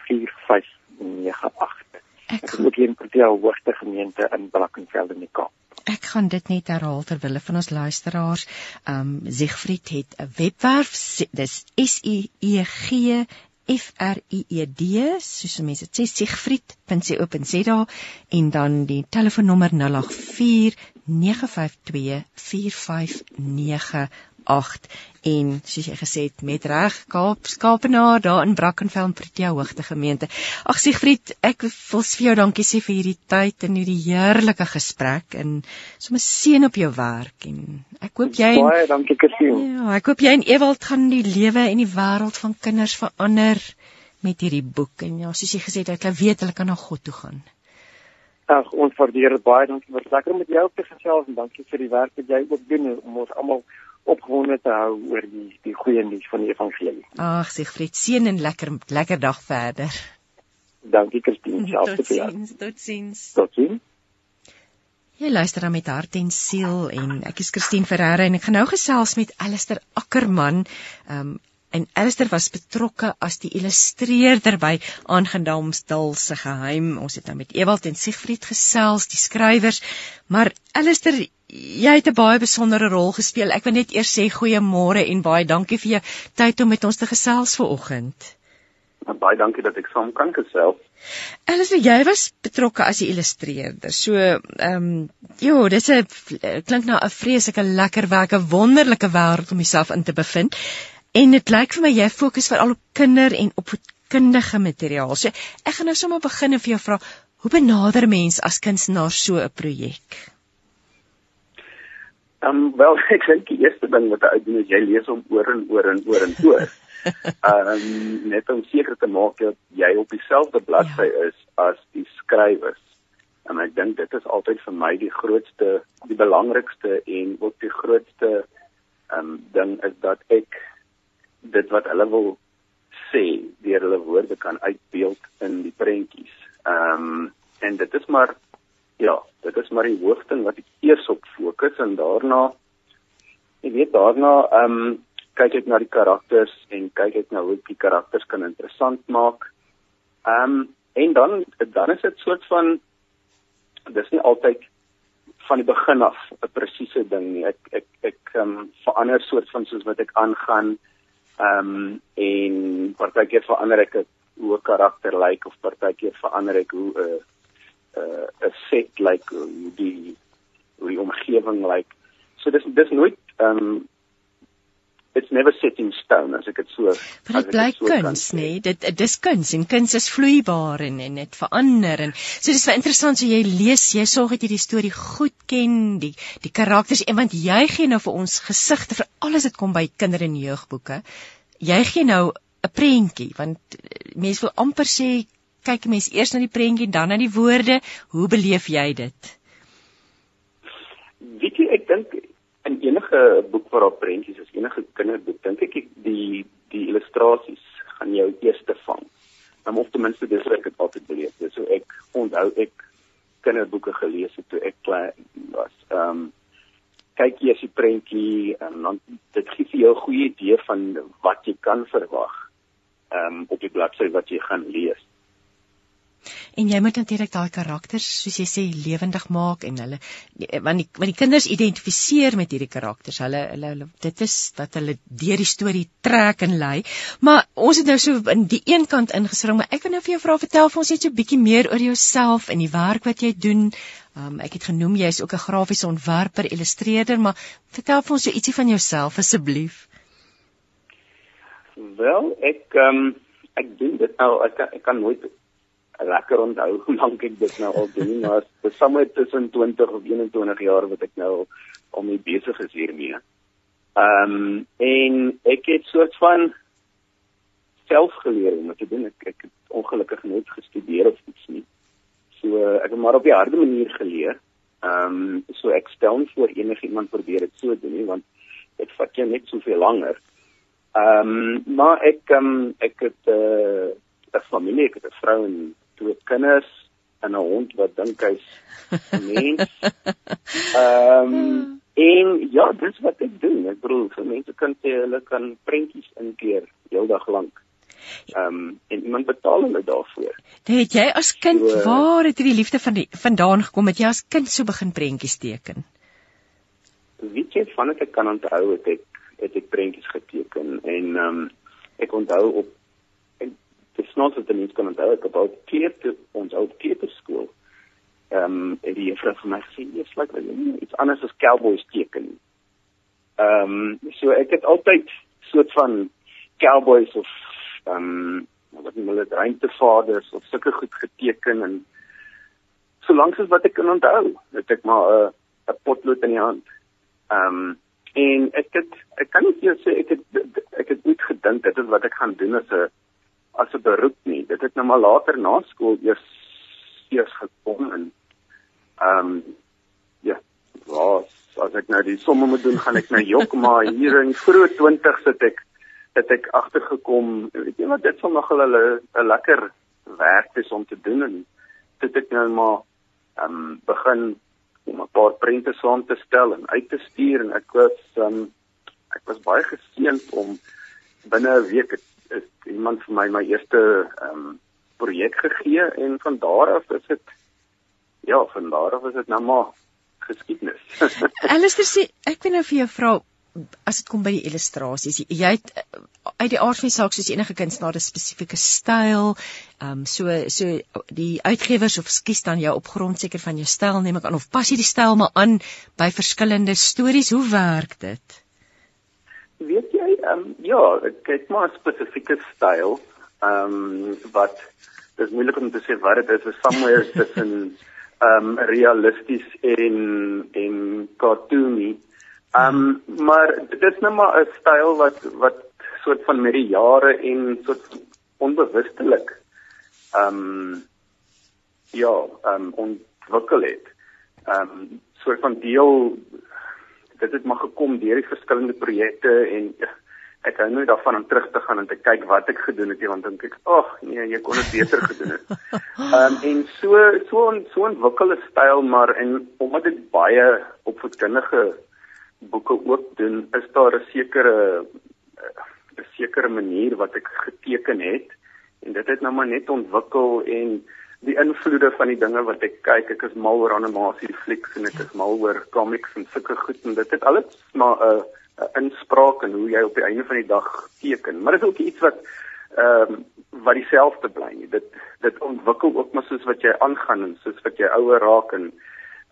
4598 ek het ook in Pretoria hoogte gemeente in Brackenfell in die Kaap Ek gaan dit net herhaal ter wille van ons luisteraars. Um Siegfried het 'n webwerf, dis S U E G F R I E D, soos mense dit sê siegfried.co.za en dan die telefoonnommer 084 952 4598 8 en soos jy gesê het met reg Kaap Skaapenaar daar in Brackenfell Pretoria hoogte gemeente. Ag Siegfried, ek wil vir jou dankie sê vir hierdie tyd en hierdie heerlike gesprek en sommer seën op jou werk en ek hoop jy Baie dankie Kirsien. Ja, ek hoop jy en Ewald gaan die lewe en die wêreld van kinders verander met hierdie boek en ja, soos jy gesê het, ek weet hulle kan na God toe gaan. Ag, ons waardeer dit baie. Dankie vir lekker met jou te gesels en dankie vir die werk wat jy ook doen om ons almal opgewonde te hou oor die die goeie nuus van die evangelie. Ag, Siegfried, seën en lekker lekker dag verder. Dankie Christine, selfs vir jou. Totsiens. Totsiens. Jy luister dan met hart en siel en ek is Christine Ferreira en ek gaan nou gesels met Alistair Ackerman. Ehm um, en Alistair was betrokke as die illustreerder by Aangedamsdal se geheim. Ons het nou met Ewald en Siegfried gesels, die skrywers, maar Alistair jy het 'n baie besondere rol gespeel. Ek wil net eers sê goeiemôre en baie dankie vir jou tyd om met ons te gesels vanoggend. Baie dankie dat ek saam kan gesels. Wat jy was betrokke as die illustreerder. So, ehm, um, jo, dis 'n klink na 'n vreeslike lekker werk, 'n wonderlike wêreld om jouself in te bevind. En dit lyk vir my jy fokus veral op kinder en op kundige materiaal. So, ek gaan nou sommer begin en vir jou vra, hoe benader mens as kunstenaar so 'n projek? Ehm um, wel ek dink die eerste ding wat ek doen is jy lees hom oor en oor en oor en oor. Ehm um, net om seker te maak dat jy op dieselfde bladsy ja. is as die skrywers. En ek dink dit is altyd vir my die grootste, die belangrikste en ook die grootste ehm um, ding is dat ek dit wat hulle wil sê deur hulle woorde kan uitbeeld in die prentjies. Ehm um, en dit is maar ja, dit is maar die hoofding wat ek eers op fokus en daarna ek weet daarna ehm um, kyk ek na die karakters en kyk ek na hoe die karakters kan interessant maak. Ehm um, en dan dan is dit soort van dis nie altyd van die begin af 'n presiese ding nie. Ek ek ek ehm um, verander soort van soos wat ek aangaan. Ehm um, en partykeer verander ek hoe 'n karakter lyk like, of partykeer verander ek hoe 'n uh, 'n uh, 'n set lyk like, hoe die hoe die omgewing lyk. Like. So dis dis nooit ehm um, it's never set in stone as ek dit so Maar dit bly so kuns, nê? Nee? Dit dis kuns en kuns is vloeibaar en en dit verander en so dis baie interessant so jy lees, jy sorg dat jy die storie goed ken, die die karakters en want jy gee nou vir ons gesigte vir alles wat kom by kinder- en jeugboeke. Jy gee nou 'n prentjie want eh, mense wil amper sê kyk mense eers na die prentjie dan na die woorde. Hoe beleef jy dit? Weet jy, ek dink in enige boek waar daar prentjies is, enige kinderboek, dink ek die die illustrasies gaan jou eerste vang. Um, of ten minste dis wat ek het altyd beleef. Dis so ek onthou ek kinderboeke gelees het toe ek klein was. Ehm um, kyk jy as die prentjie en dan dit gee vir jou 'n goeie idee van wat jy kan verwag. Ehm um, op die bladsy wat jy gaan lees. En jy moet natuurlik daai karakters, soos jy sê, lewendig maak en hulle want die want die kinders identifiseer met hierdie karakters. Hulle hulle, hulle dit is wat hulle deur die storie trek en lei. Maar ons het nou so in die een kant ingespring, maar ek wil nou vir jou vra vertel vir ons net so 'n bietjie meer oor jouself en die werk wat jy doen. Um, ek het genoem jy is ook 'n grafiese ontwerper, illustreerder, maar vertel vir ons so ietsie van jouself asseblief. Wel, ek um, ek doen dit nou ek kan, ek kan nooit lekker onthou hoe lank ek dit nou al doen, maar dit is sommer tussen 20 of 21 jaar wat ek nou al mee besig is hiermee. Ehm um, en ek het soort van self geleer om te doen. Ek ek het ongelukkig nooit gestudeer of iets nie. So ek het maar op die harde manier geleer. Ehm um, so ek stel nie voor enigiemand probeer dit so doen nie want dit vat jou net soveel langer. Ehm um, maar ek um, ek het 'n uh, familie, ek het 'n vrou en twee kinders en 'n hond wat dink hy's 'n mens. Ehm um, en ja, dis wat ek doen. Ek bedoel, vir mense kan sê hulle kan prentjies inkeer heeldag lank. Ehm um, en iemand betaal hulle daarvoor. Dit het jy as kind, so, waar het hierdie liefde van die vandaan gekom? Het jy as kind so begin prentjies teken? Weet jy van ek kan onthou het ek het ek prentjies geteken en ehm um, ek onthou op dis snaaks dat mense kan onthou ek het al kleuter ons ou kleuterskool ehm um, die juffrou vir my gesê jy's like iets anders as cowboys teken. Ehm um, so ek het altyd soort van cowboys of ehm um, wat nie hulle ruimtevaders of sulke goed geteken en solank as wat ek kan onthou, het ek maar 'n uh, 'n potlood in die hand. Ehm um, en ek het ek kan nie vir jou sê ek het ek het nooit gedink dit is wat ek gaan doen as 'n as 'n beroep nie. Dit het nou maar later na skool eers eers gekom en ehm um, ja, was as ek nou die somme moet doen, gaan ek nou jok maar hier in vroeë 20 sit ek het ek agtergekom, weet jy wat dit sal nog hulle 'n lekker werk is om te doen en dit het nou maar ehm um, begin om 'n paar prente saam te stel en uit te stuur en ek was ehm um, ek was baie geseënd om binne 'n week het is iemand vir my my eerste ehm um, projek gegee en van daar af is dit ja, van daar af is dit nou maar geskiedenis. Alistair sê ek wil nou vir jou vra as dit kom by die illustrasies. Jy het uit die aard van die saak soos enige kunstenaar 'n spesifieke styl. Ehm um, so so die uitgewers of skies dan jou op grond seker van jou styl neem ek aan of pas jy die styl maar aan by verskillende stories. Hoe werk dit? Weet ja, het maar spesifieke styl. Ehm um, wat dis moeilik om te sê wat dit is, is somewhere tussen ehm um, realisties en en cartoony. Ehm um, maar dit is nou maar 'n styl wat wat soort van met die jare en soort onbewustelik ehm um, ja, ehm um, ontwikkel het. Ehm um, soort van deel dit het maar gekom deur die verskillende projekte en ek hou nooit daarvan om terug te gaan en te kyk wat ek gedoen het nie want dink ek ag nee jy kon dit beter gedoen het. Ehm um, en so so so 'n wikkelde styl maar en omdat dit baie opvoedkundige boeke ook doen is daar 'n sekere 'n sekere manier wat ek geteken het en dit het nou maar net ontwikkel en die invloede van die dinge wat ek kyk. Ek is mal oor animasie flieks en ek is mal oor comics en sulke goed en dit het alles maar 'n uh, 'n inspraak in hoe jy op die einde van die dag teken. Maar dit is ook iets wat ehm um, wat dieselfde bly nie. Dit dit ontwikkel ook maar soos wat jy aangaan en soos wat jy ouer raak en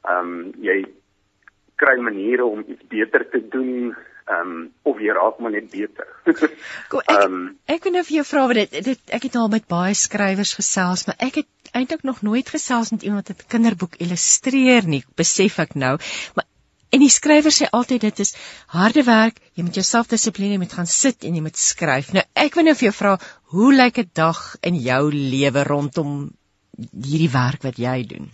ehm um, jy kry maniere om iets beter te doen ehm um, of jy raak maar net beter. Kom ek um, ek wil nou vir jou vra wat dit, dit ek het al met baie skrywers gesels, maar ek het eintlik nog nooit gesels met iemand wat 'n kinderboek illustreer nie, besef ek nou. Maar en die skrywer sê altyd dit is harde werk, jy moet jouself dissiplineer, jy moet gaan sit en jy moet skryf. Nou ek wil nou vir jou vra, hoe lyk 'n dag in jou lewe rondom hierdie werk wat jy doen?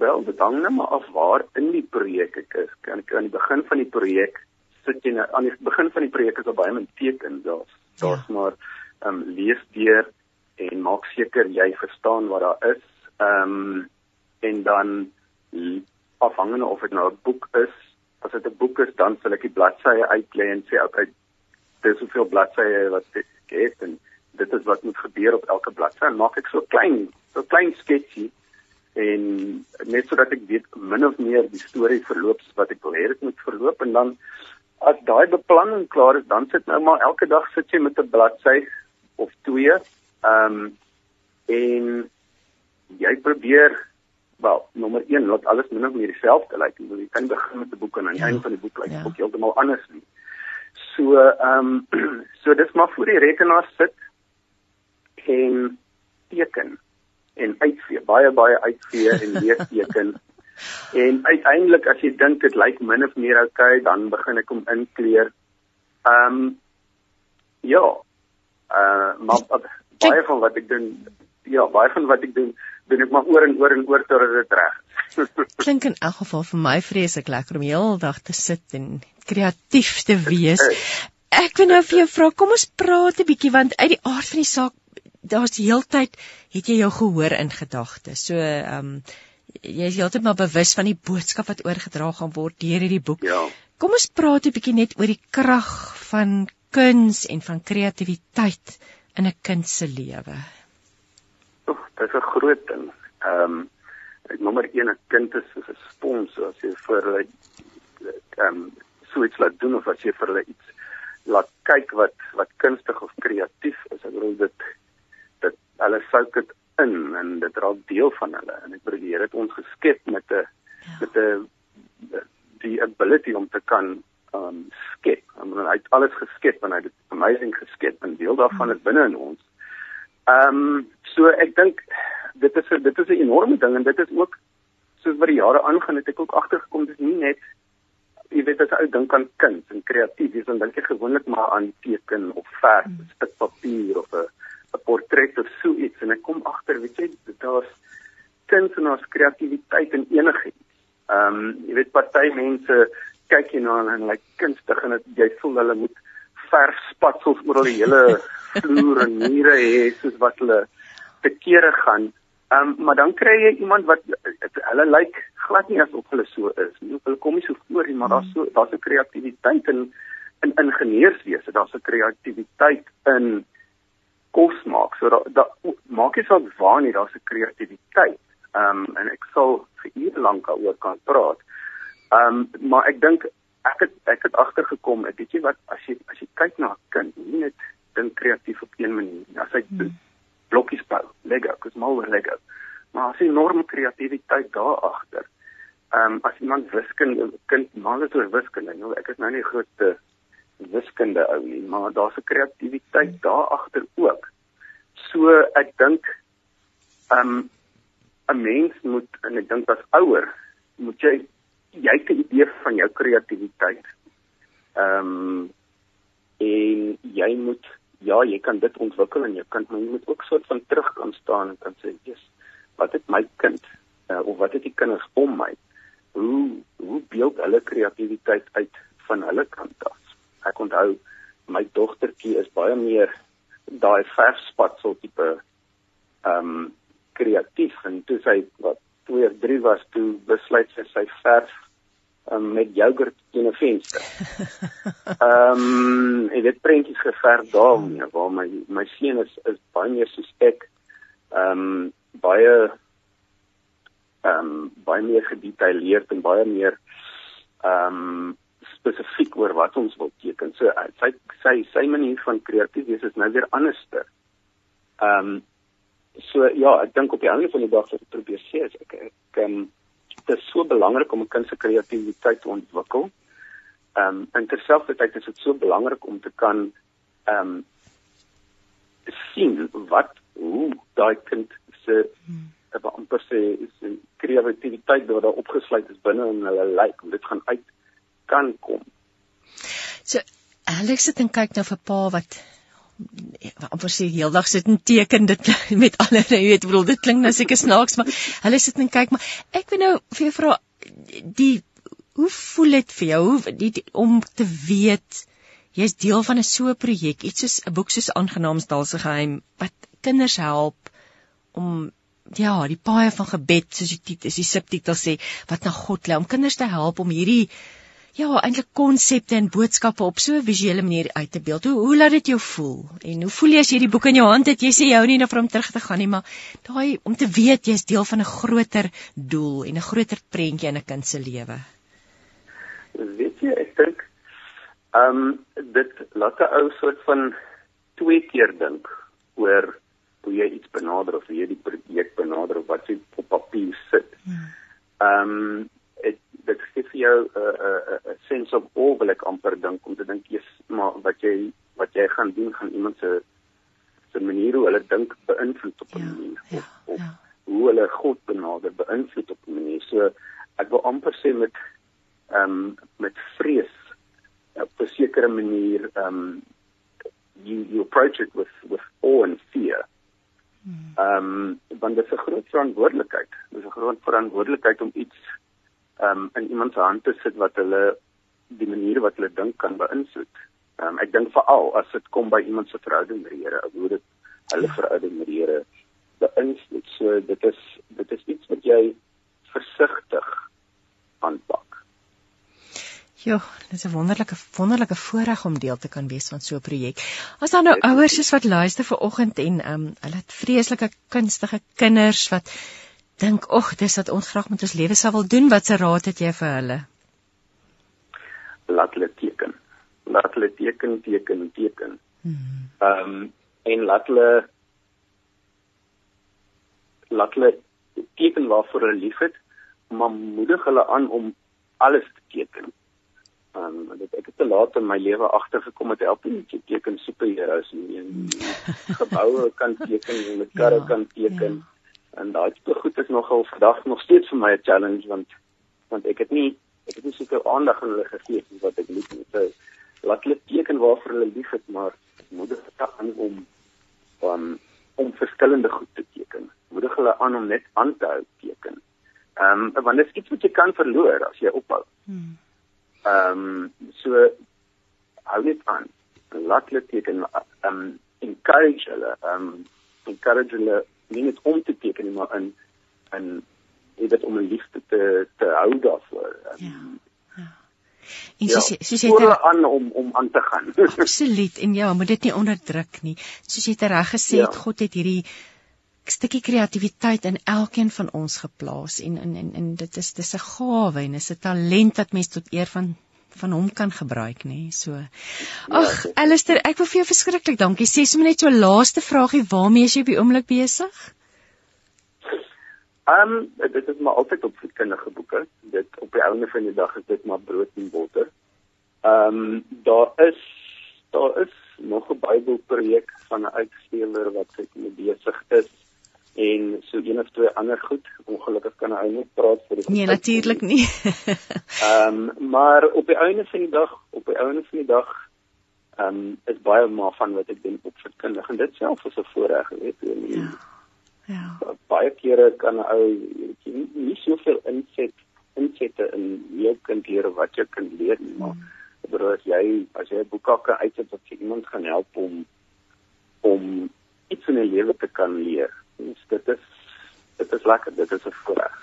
Wel, dit hang net maar af waar in die projek ek is. Kan ek aan die begin van die projek sit jy nou aan die begin van die projek is daar baie min tekens daar's. Daar's ja. maar ehm um, lees deur en maak seker jy verstaan wat daar is. Ehm um, en dan afhangende of dit nou 'n boek is, as dit 'n boek is, dan sal ek die bladsye uitlei en sê okay, dis hoeveel bladsye wat ek het en dit is wat moet gebeur op elke bladsy. En maak ek so klein, so klein sketsie en net sodat ek weet min of meer die storie verloop wat ek wil hê dit moet verloop en dan as daai beplanning klaar is dan sit nou maar elke dag sit jy met 'n bladsy of twee ehm um, en jy probeer wel nommer 1 laat alles min of meer dieselfde lyk like. jy kan begin met 'n boek en aan die ja. einde van die boek lyk like, ja. heeltemal anders nie so ehm um, so dis maar voor die rekenaar sit en teken en uitvee, baie baie uitvee en leesteken. en uiteindelik as jy dink dit lyk min of meer oukei, okay, dan begin ek om inkleer. Ehm um, ja. Uh maar baie van wat ek doen, ja, baie van wat ek doen, doen ek maar oor en oor en oor tot dit reg is. Klink in elk geval vir my vreeslik lekker om heeldag te sit en kreatief te wees. Ek wil nou vir jou vra, kom ons praat 'n bietjie want uit die aard van die saak daar's die heeltyd het jy jou gehoor in gedagtes. So ehm um, jy is heeltyd maar bewus van die boodskap wat oorgedra gaan word deur hierdie boek. Ja. Kom ons praat 'n bietjie net oor die krag van kuns en van kreatiwiteit in 'n kind se lewe. Oek, dit is 'n groot ding. Ehm um, nommer 1 'n kind is soos 'n spons as jy vir hulle ehm um, so iets laat doen of as jy vir hulle iets laat kyk wat wat kunstig of kreatief is. Ek bedoel dit dit hulle sout dit in en dit raak deel van hulle en ek bedoel die Here het ons geskep met 'n ja. met 'n die ability om te kan um skep. En hy het alles geskep en hy het dit amazing geskep en deel daarvan is binne in ons. Um so ek dink dit is dit is 'n enorme ding en dit is ook soos wat die jare aangaan het ek ook agtergekom dis nie net jy weet as ou dink aan kind en kreatief dan dink jy gewoonlik maar aan teken of verf, mm. stuk papier of 'n 'n portret of so iets en ek kom agter, weet jy, daar's kunstenaars kreatiwiteit in enigiets. Ehm um, jy weet party mense kyk jy na en hulle like kunstig en dit jy voel hulle moet verf spatsels oor al die hele vloer en mure hê soos wat hulle te kere gaan. Ehm um, maar dan kry jy iemand wat hulle lyk like, glad nie asof hulle so is nie. Hulle kom nie so voor nie, maar daar's so daar's 'n kreatiwiteit in in ingenieurswese, daar's 'n kreatiwiteit in kos maak. So dat da, maak jy saak waar nie daar's 'n kreatiwiteit. Ehm um, en ek sal vir ure lank daaroor kan praat. Ehm um, maar ek dink ek het ek het agtergekom, weet jy wat as jy as jy kyk na 'n kind, nie net dink kreatief op een manier nie. As hy hmm. Blokkies bou, Lego, kus mal oor Lego. Maar as jy enorme kreatiwiteit daar agter. Ehm um, as iemand wiskunde kind mal is oor wiskunde, nou ek is nou nie groot uh, wiskunde ou nie, maar daar's 'n kreatiwiteit daar agter ook. So ek dink um 'n mens moet en ek dink as ouer moet jy jy het 'n idee van jou kreatiwiteit. Um en jy moet ja, jy kan dit ontwikkel en jy kan maar jy moet ook soort van terug kan staan en kan sê, "Jesus, wat het my kind uh, of wat het die kinders om my? Hoe hoe beeld hulle kreatiwiteit uit van hulle kant af?" ek onthou my dogtertjie is baie meer daai verspatsel tipe ehm um, kreatief en toe sy wat 2 of 3 was toe besluit sy sy verf um, met yoghurt in 'n venster. Ehm um, ek het prentjies geverf daar waar my my seun is is baie meer soos ek ehm um, baie ehm um, baie meer gedetailleerd en baie meer ehm um, spesifiek oor wat ons wil teken. So uh, sy sy sy manier van kreatief wees is nou weer anderster. Ehm um, so ja, ek dink op die einde van die dag wat ek probeer sê is ek ek um, dit is so belangrik om 'n kind se kreatiwiteit te ontwikkel. Ehm um, en terselfdertyd is dit so belangrik om te kan ehm um, sien wat hoe daai kind se hmm. amper sê is 'n kreatiwiteit wat daar opgesluit is binne in hulle lyk om dit gaan uit kan kom. So Alex het en kyk nou vir pa wat amper sê heeldag sit en teken dit met alle jy weet bedoel dit klink nou seker snaaks maar hulle sit en kyk maar ek wil nou vir jou vra die hoe voel dit vir jou hoe die, die, om te weet jy's deel van 'n so 'n projek iets soos 'n boek soos aangenaamsdalse geheim wat kinders help om ja die paai van gebed soos die titel is die subtitel sê wat na God lei om kinders te help om hierdie ja eintlik konsepte en boodskappe op so 'n visuele manier uit te beeld. Hoe hoe laat dit jou voel? En hoe voel jy as jy die boek in jou hand het? Jy sê jy hou nie vir hom terug te gaan nie, maar daai om te weet jy's deel van 'n groter doel en 'n groter prentjie in 'n kind se lewe. Weet jy, ek dink ehm um, dit laat 'n ou soort van twee keer dink oor hoe jy iets benader of hoe jy die projek benader of wat jy op papier sit. Hmm. Ehm um, dit gee vir jou 'n uh, 'n uh, 'n uh, sense of awe wil ek amper dink om te dink jy's maar wat jy wat jy gaan doen gaan iemand se se manier hoe hulle dink beïnvloed op 'n ja, manier ja, of, of ja. hoe hulle God benader beïnvloed op 'n manier. So ek wil amper sê met ehm um, met vrees op 'n sekere manier ehm um, you you approach it with with awe and fear. Hmm. Ehm um, want dit is 'n groot verantwoordelikheid. Dit is 'n groot verantwoordelikheid om iets um, in iemand se hand te sit wat hulle die manier wat hulle dink kan beïnvloed. Um, ek dink veral as dit kom by iemand se verhouding met die Here, hoe dit hulle verhouding met die Here beïnvloed. So dit is dit is iets wat jy versigtig aanpak. Jo, dit is 'n wonderlike wonderlike voorreg om deel te kan wees van so 'n projek. As daar nou ouers is wat luister vir oggend en ehm um, hulle het vreeslike kunstige kinders wat dink, "Ag, dis wat ons graag met ons lewe sou wil doen." Watse raad het jy vir hulle? Laat hulle teken. Laat hulle teken, teken, teken. Hmm. Ehm um, en laat hulle laat hulle teken waarvoor hulle liefhet, maar moedig hulle aan om alles te teken. Ehm um, dit ek het te laat in my lewe agtergekom met help net teken superheroes en geboue kan teken en karre ja, kan teken. Ja en daai tipe goed is nogal vandag nog steeds vir my 'n challenge want want ek het nie ek het nie soveel aandag aan hulle gegee soos wat ek moet nie. So laat hulle teken waarvoor hulle lief is, maar moedig hulle aan om om om verskillende goed te teken. Moedig hulle aan om net aan te hou teken. Ehm um, want dit is iets wat jy kan verloor as jy ophou. Ehm um, so hou net aan. Laat hulle teken ehm um, encourage hulle ehm um, encourage hulle nie net om te teken nie, maar in in dit om 'n liefde te te hou daarvoor. Um, ja. ja. En soos jy soos jy dit aan om om aan te gaan. Absoluut. En ja, moet dit nie onderdruk nie. Soos jy reg gesê het, ja. God het hierdie stukkie kreatiwiteit in elkeen van ons geplaas en en en, en dit is dis 'n gawe en is 'n talent wat mens tot eer van van hom kan gebruik nê. So. Ja, Ag, Alistair, ek wil vir jou verskriklik dankie. Sê sommer net so laaste vragie, waarmee is jy op die oomblik besig? Ehm, um, dit is maar altyd op kinderlike boeke. Dit op die einde van die dag is dit maar brood en botter. Ehm, um, daar is daar is nog 'n Bybelprojek van 'n uitsteller wat sy mee besig is en so een of twee ander goed. Ongelukkig kan hy nie praat vir die Nee, natuurlik nie. Ehm um, maar op die einde van die dag, op die einde van die dag ehm um, is baie maar van wat ek doen op verkundig en dit self is 'n voorreg, weet jy. Ja. Ja. Baie kere kan 'n ou nie, nie soveel inset insette in jou kind leer wat jy kan leer nie, maar hmm. bedoel as jy as jy 'n boek kan uitsit wat iemand gaan help om om iets in 'n lewe te kan leer dit is dit is lekker, dit is 'n voorreg.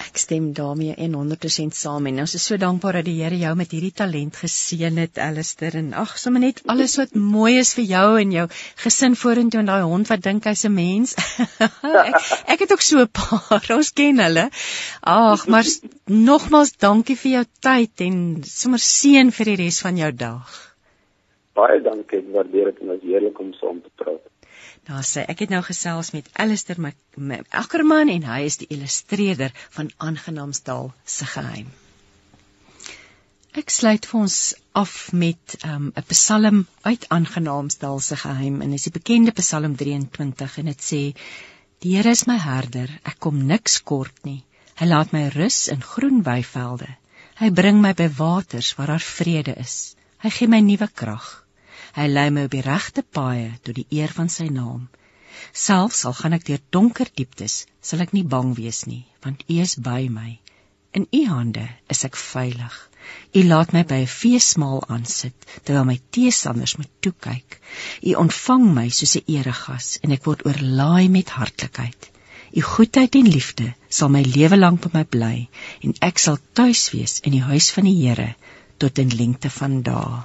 Ek stem daarmee 100% saam en ons is so dankbaar dat die Here jou met hierdie talent geseën het, Alistair. En ag, sommer net alles wat mooi is vir jou en jou gesin vorentoe en daai hond wat dink hy's 'n mens. ek, ek het ook so 'n paar. Ons ken hulle. Ag, maar nogmals dankie vir jou tyd en sommer seën vir die res van jou dag. Baie dankie, waardeer dit en is heerlik om saam te praat. Daar sê ek het nou gesels met Alistair Ackerman en hy is die illustreerder van Aangenaamsdal se geheim. Ek sluit vir ons af met um, 'n um, Psalm uit Aangenaamsdal se geheim en dit is die bekende Psalm 23 en dit sê Die Here is my herder, ek kom niks kort nie. Hy laat my rus in groen weivelde. Hy bring my by waters waar daar vrede is. Hy gee my nuwe krag. Hy lei my op die regte paaie tot die eer van sy naam. Selfs al gaan ek deur donker dieptes, sal ek nie bang wees nie, want U is by my. In U hande is ek veilig. U laat my by 'n feesmaal aansit terwyl my teestanders moet toe kyk. U ontvang my soos 'n eregas en ek word oorlaai met hartlikheid. U goedheid en liefde sal my lewe lank by my bly en ek sal tuis wees in die huis van die Here tot in lengte van dae.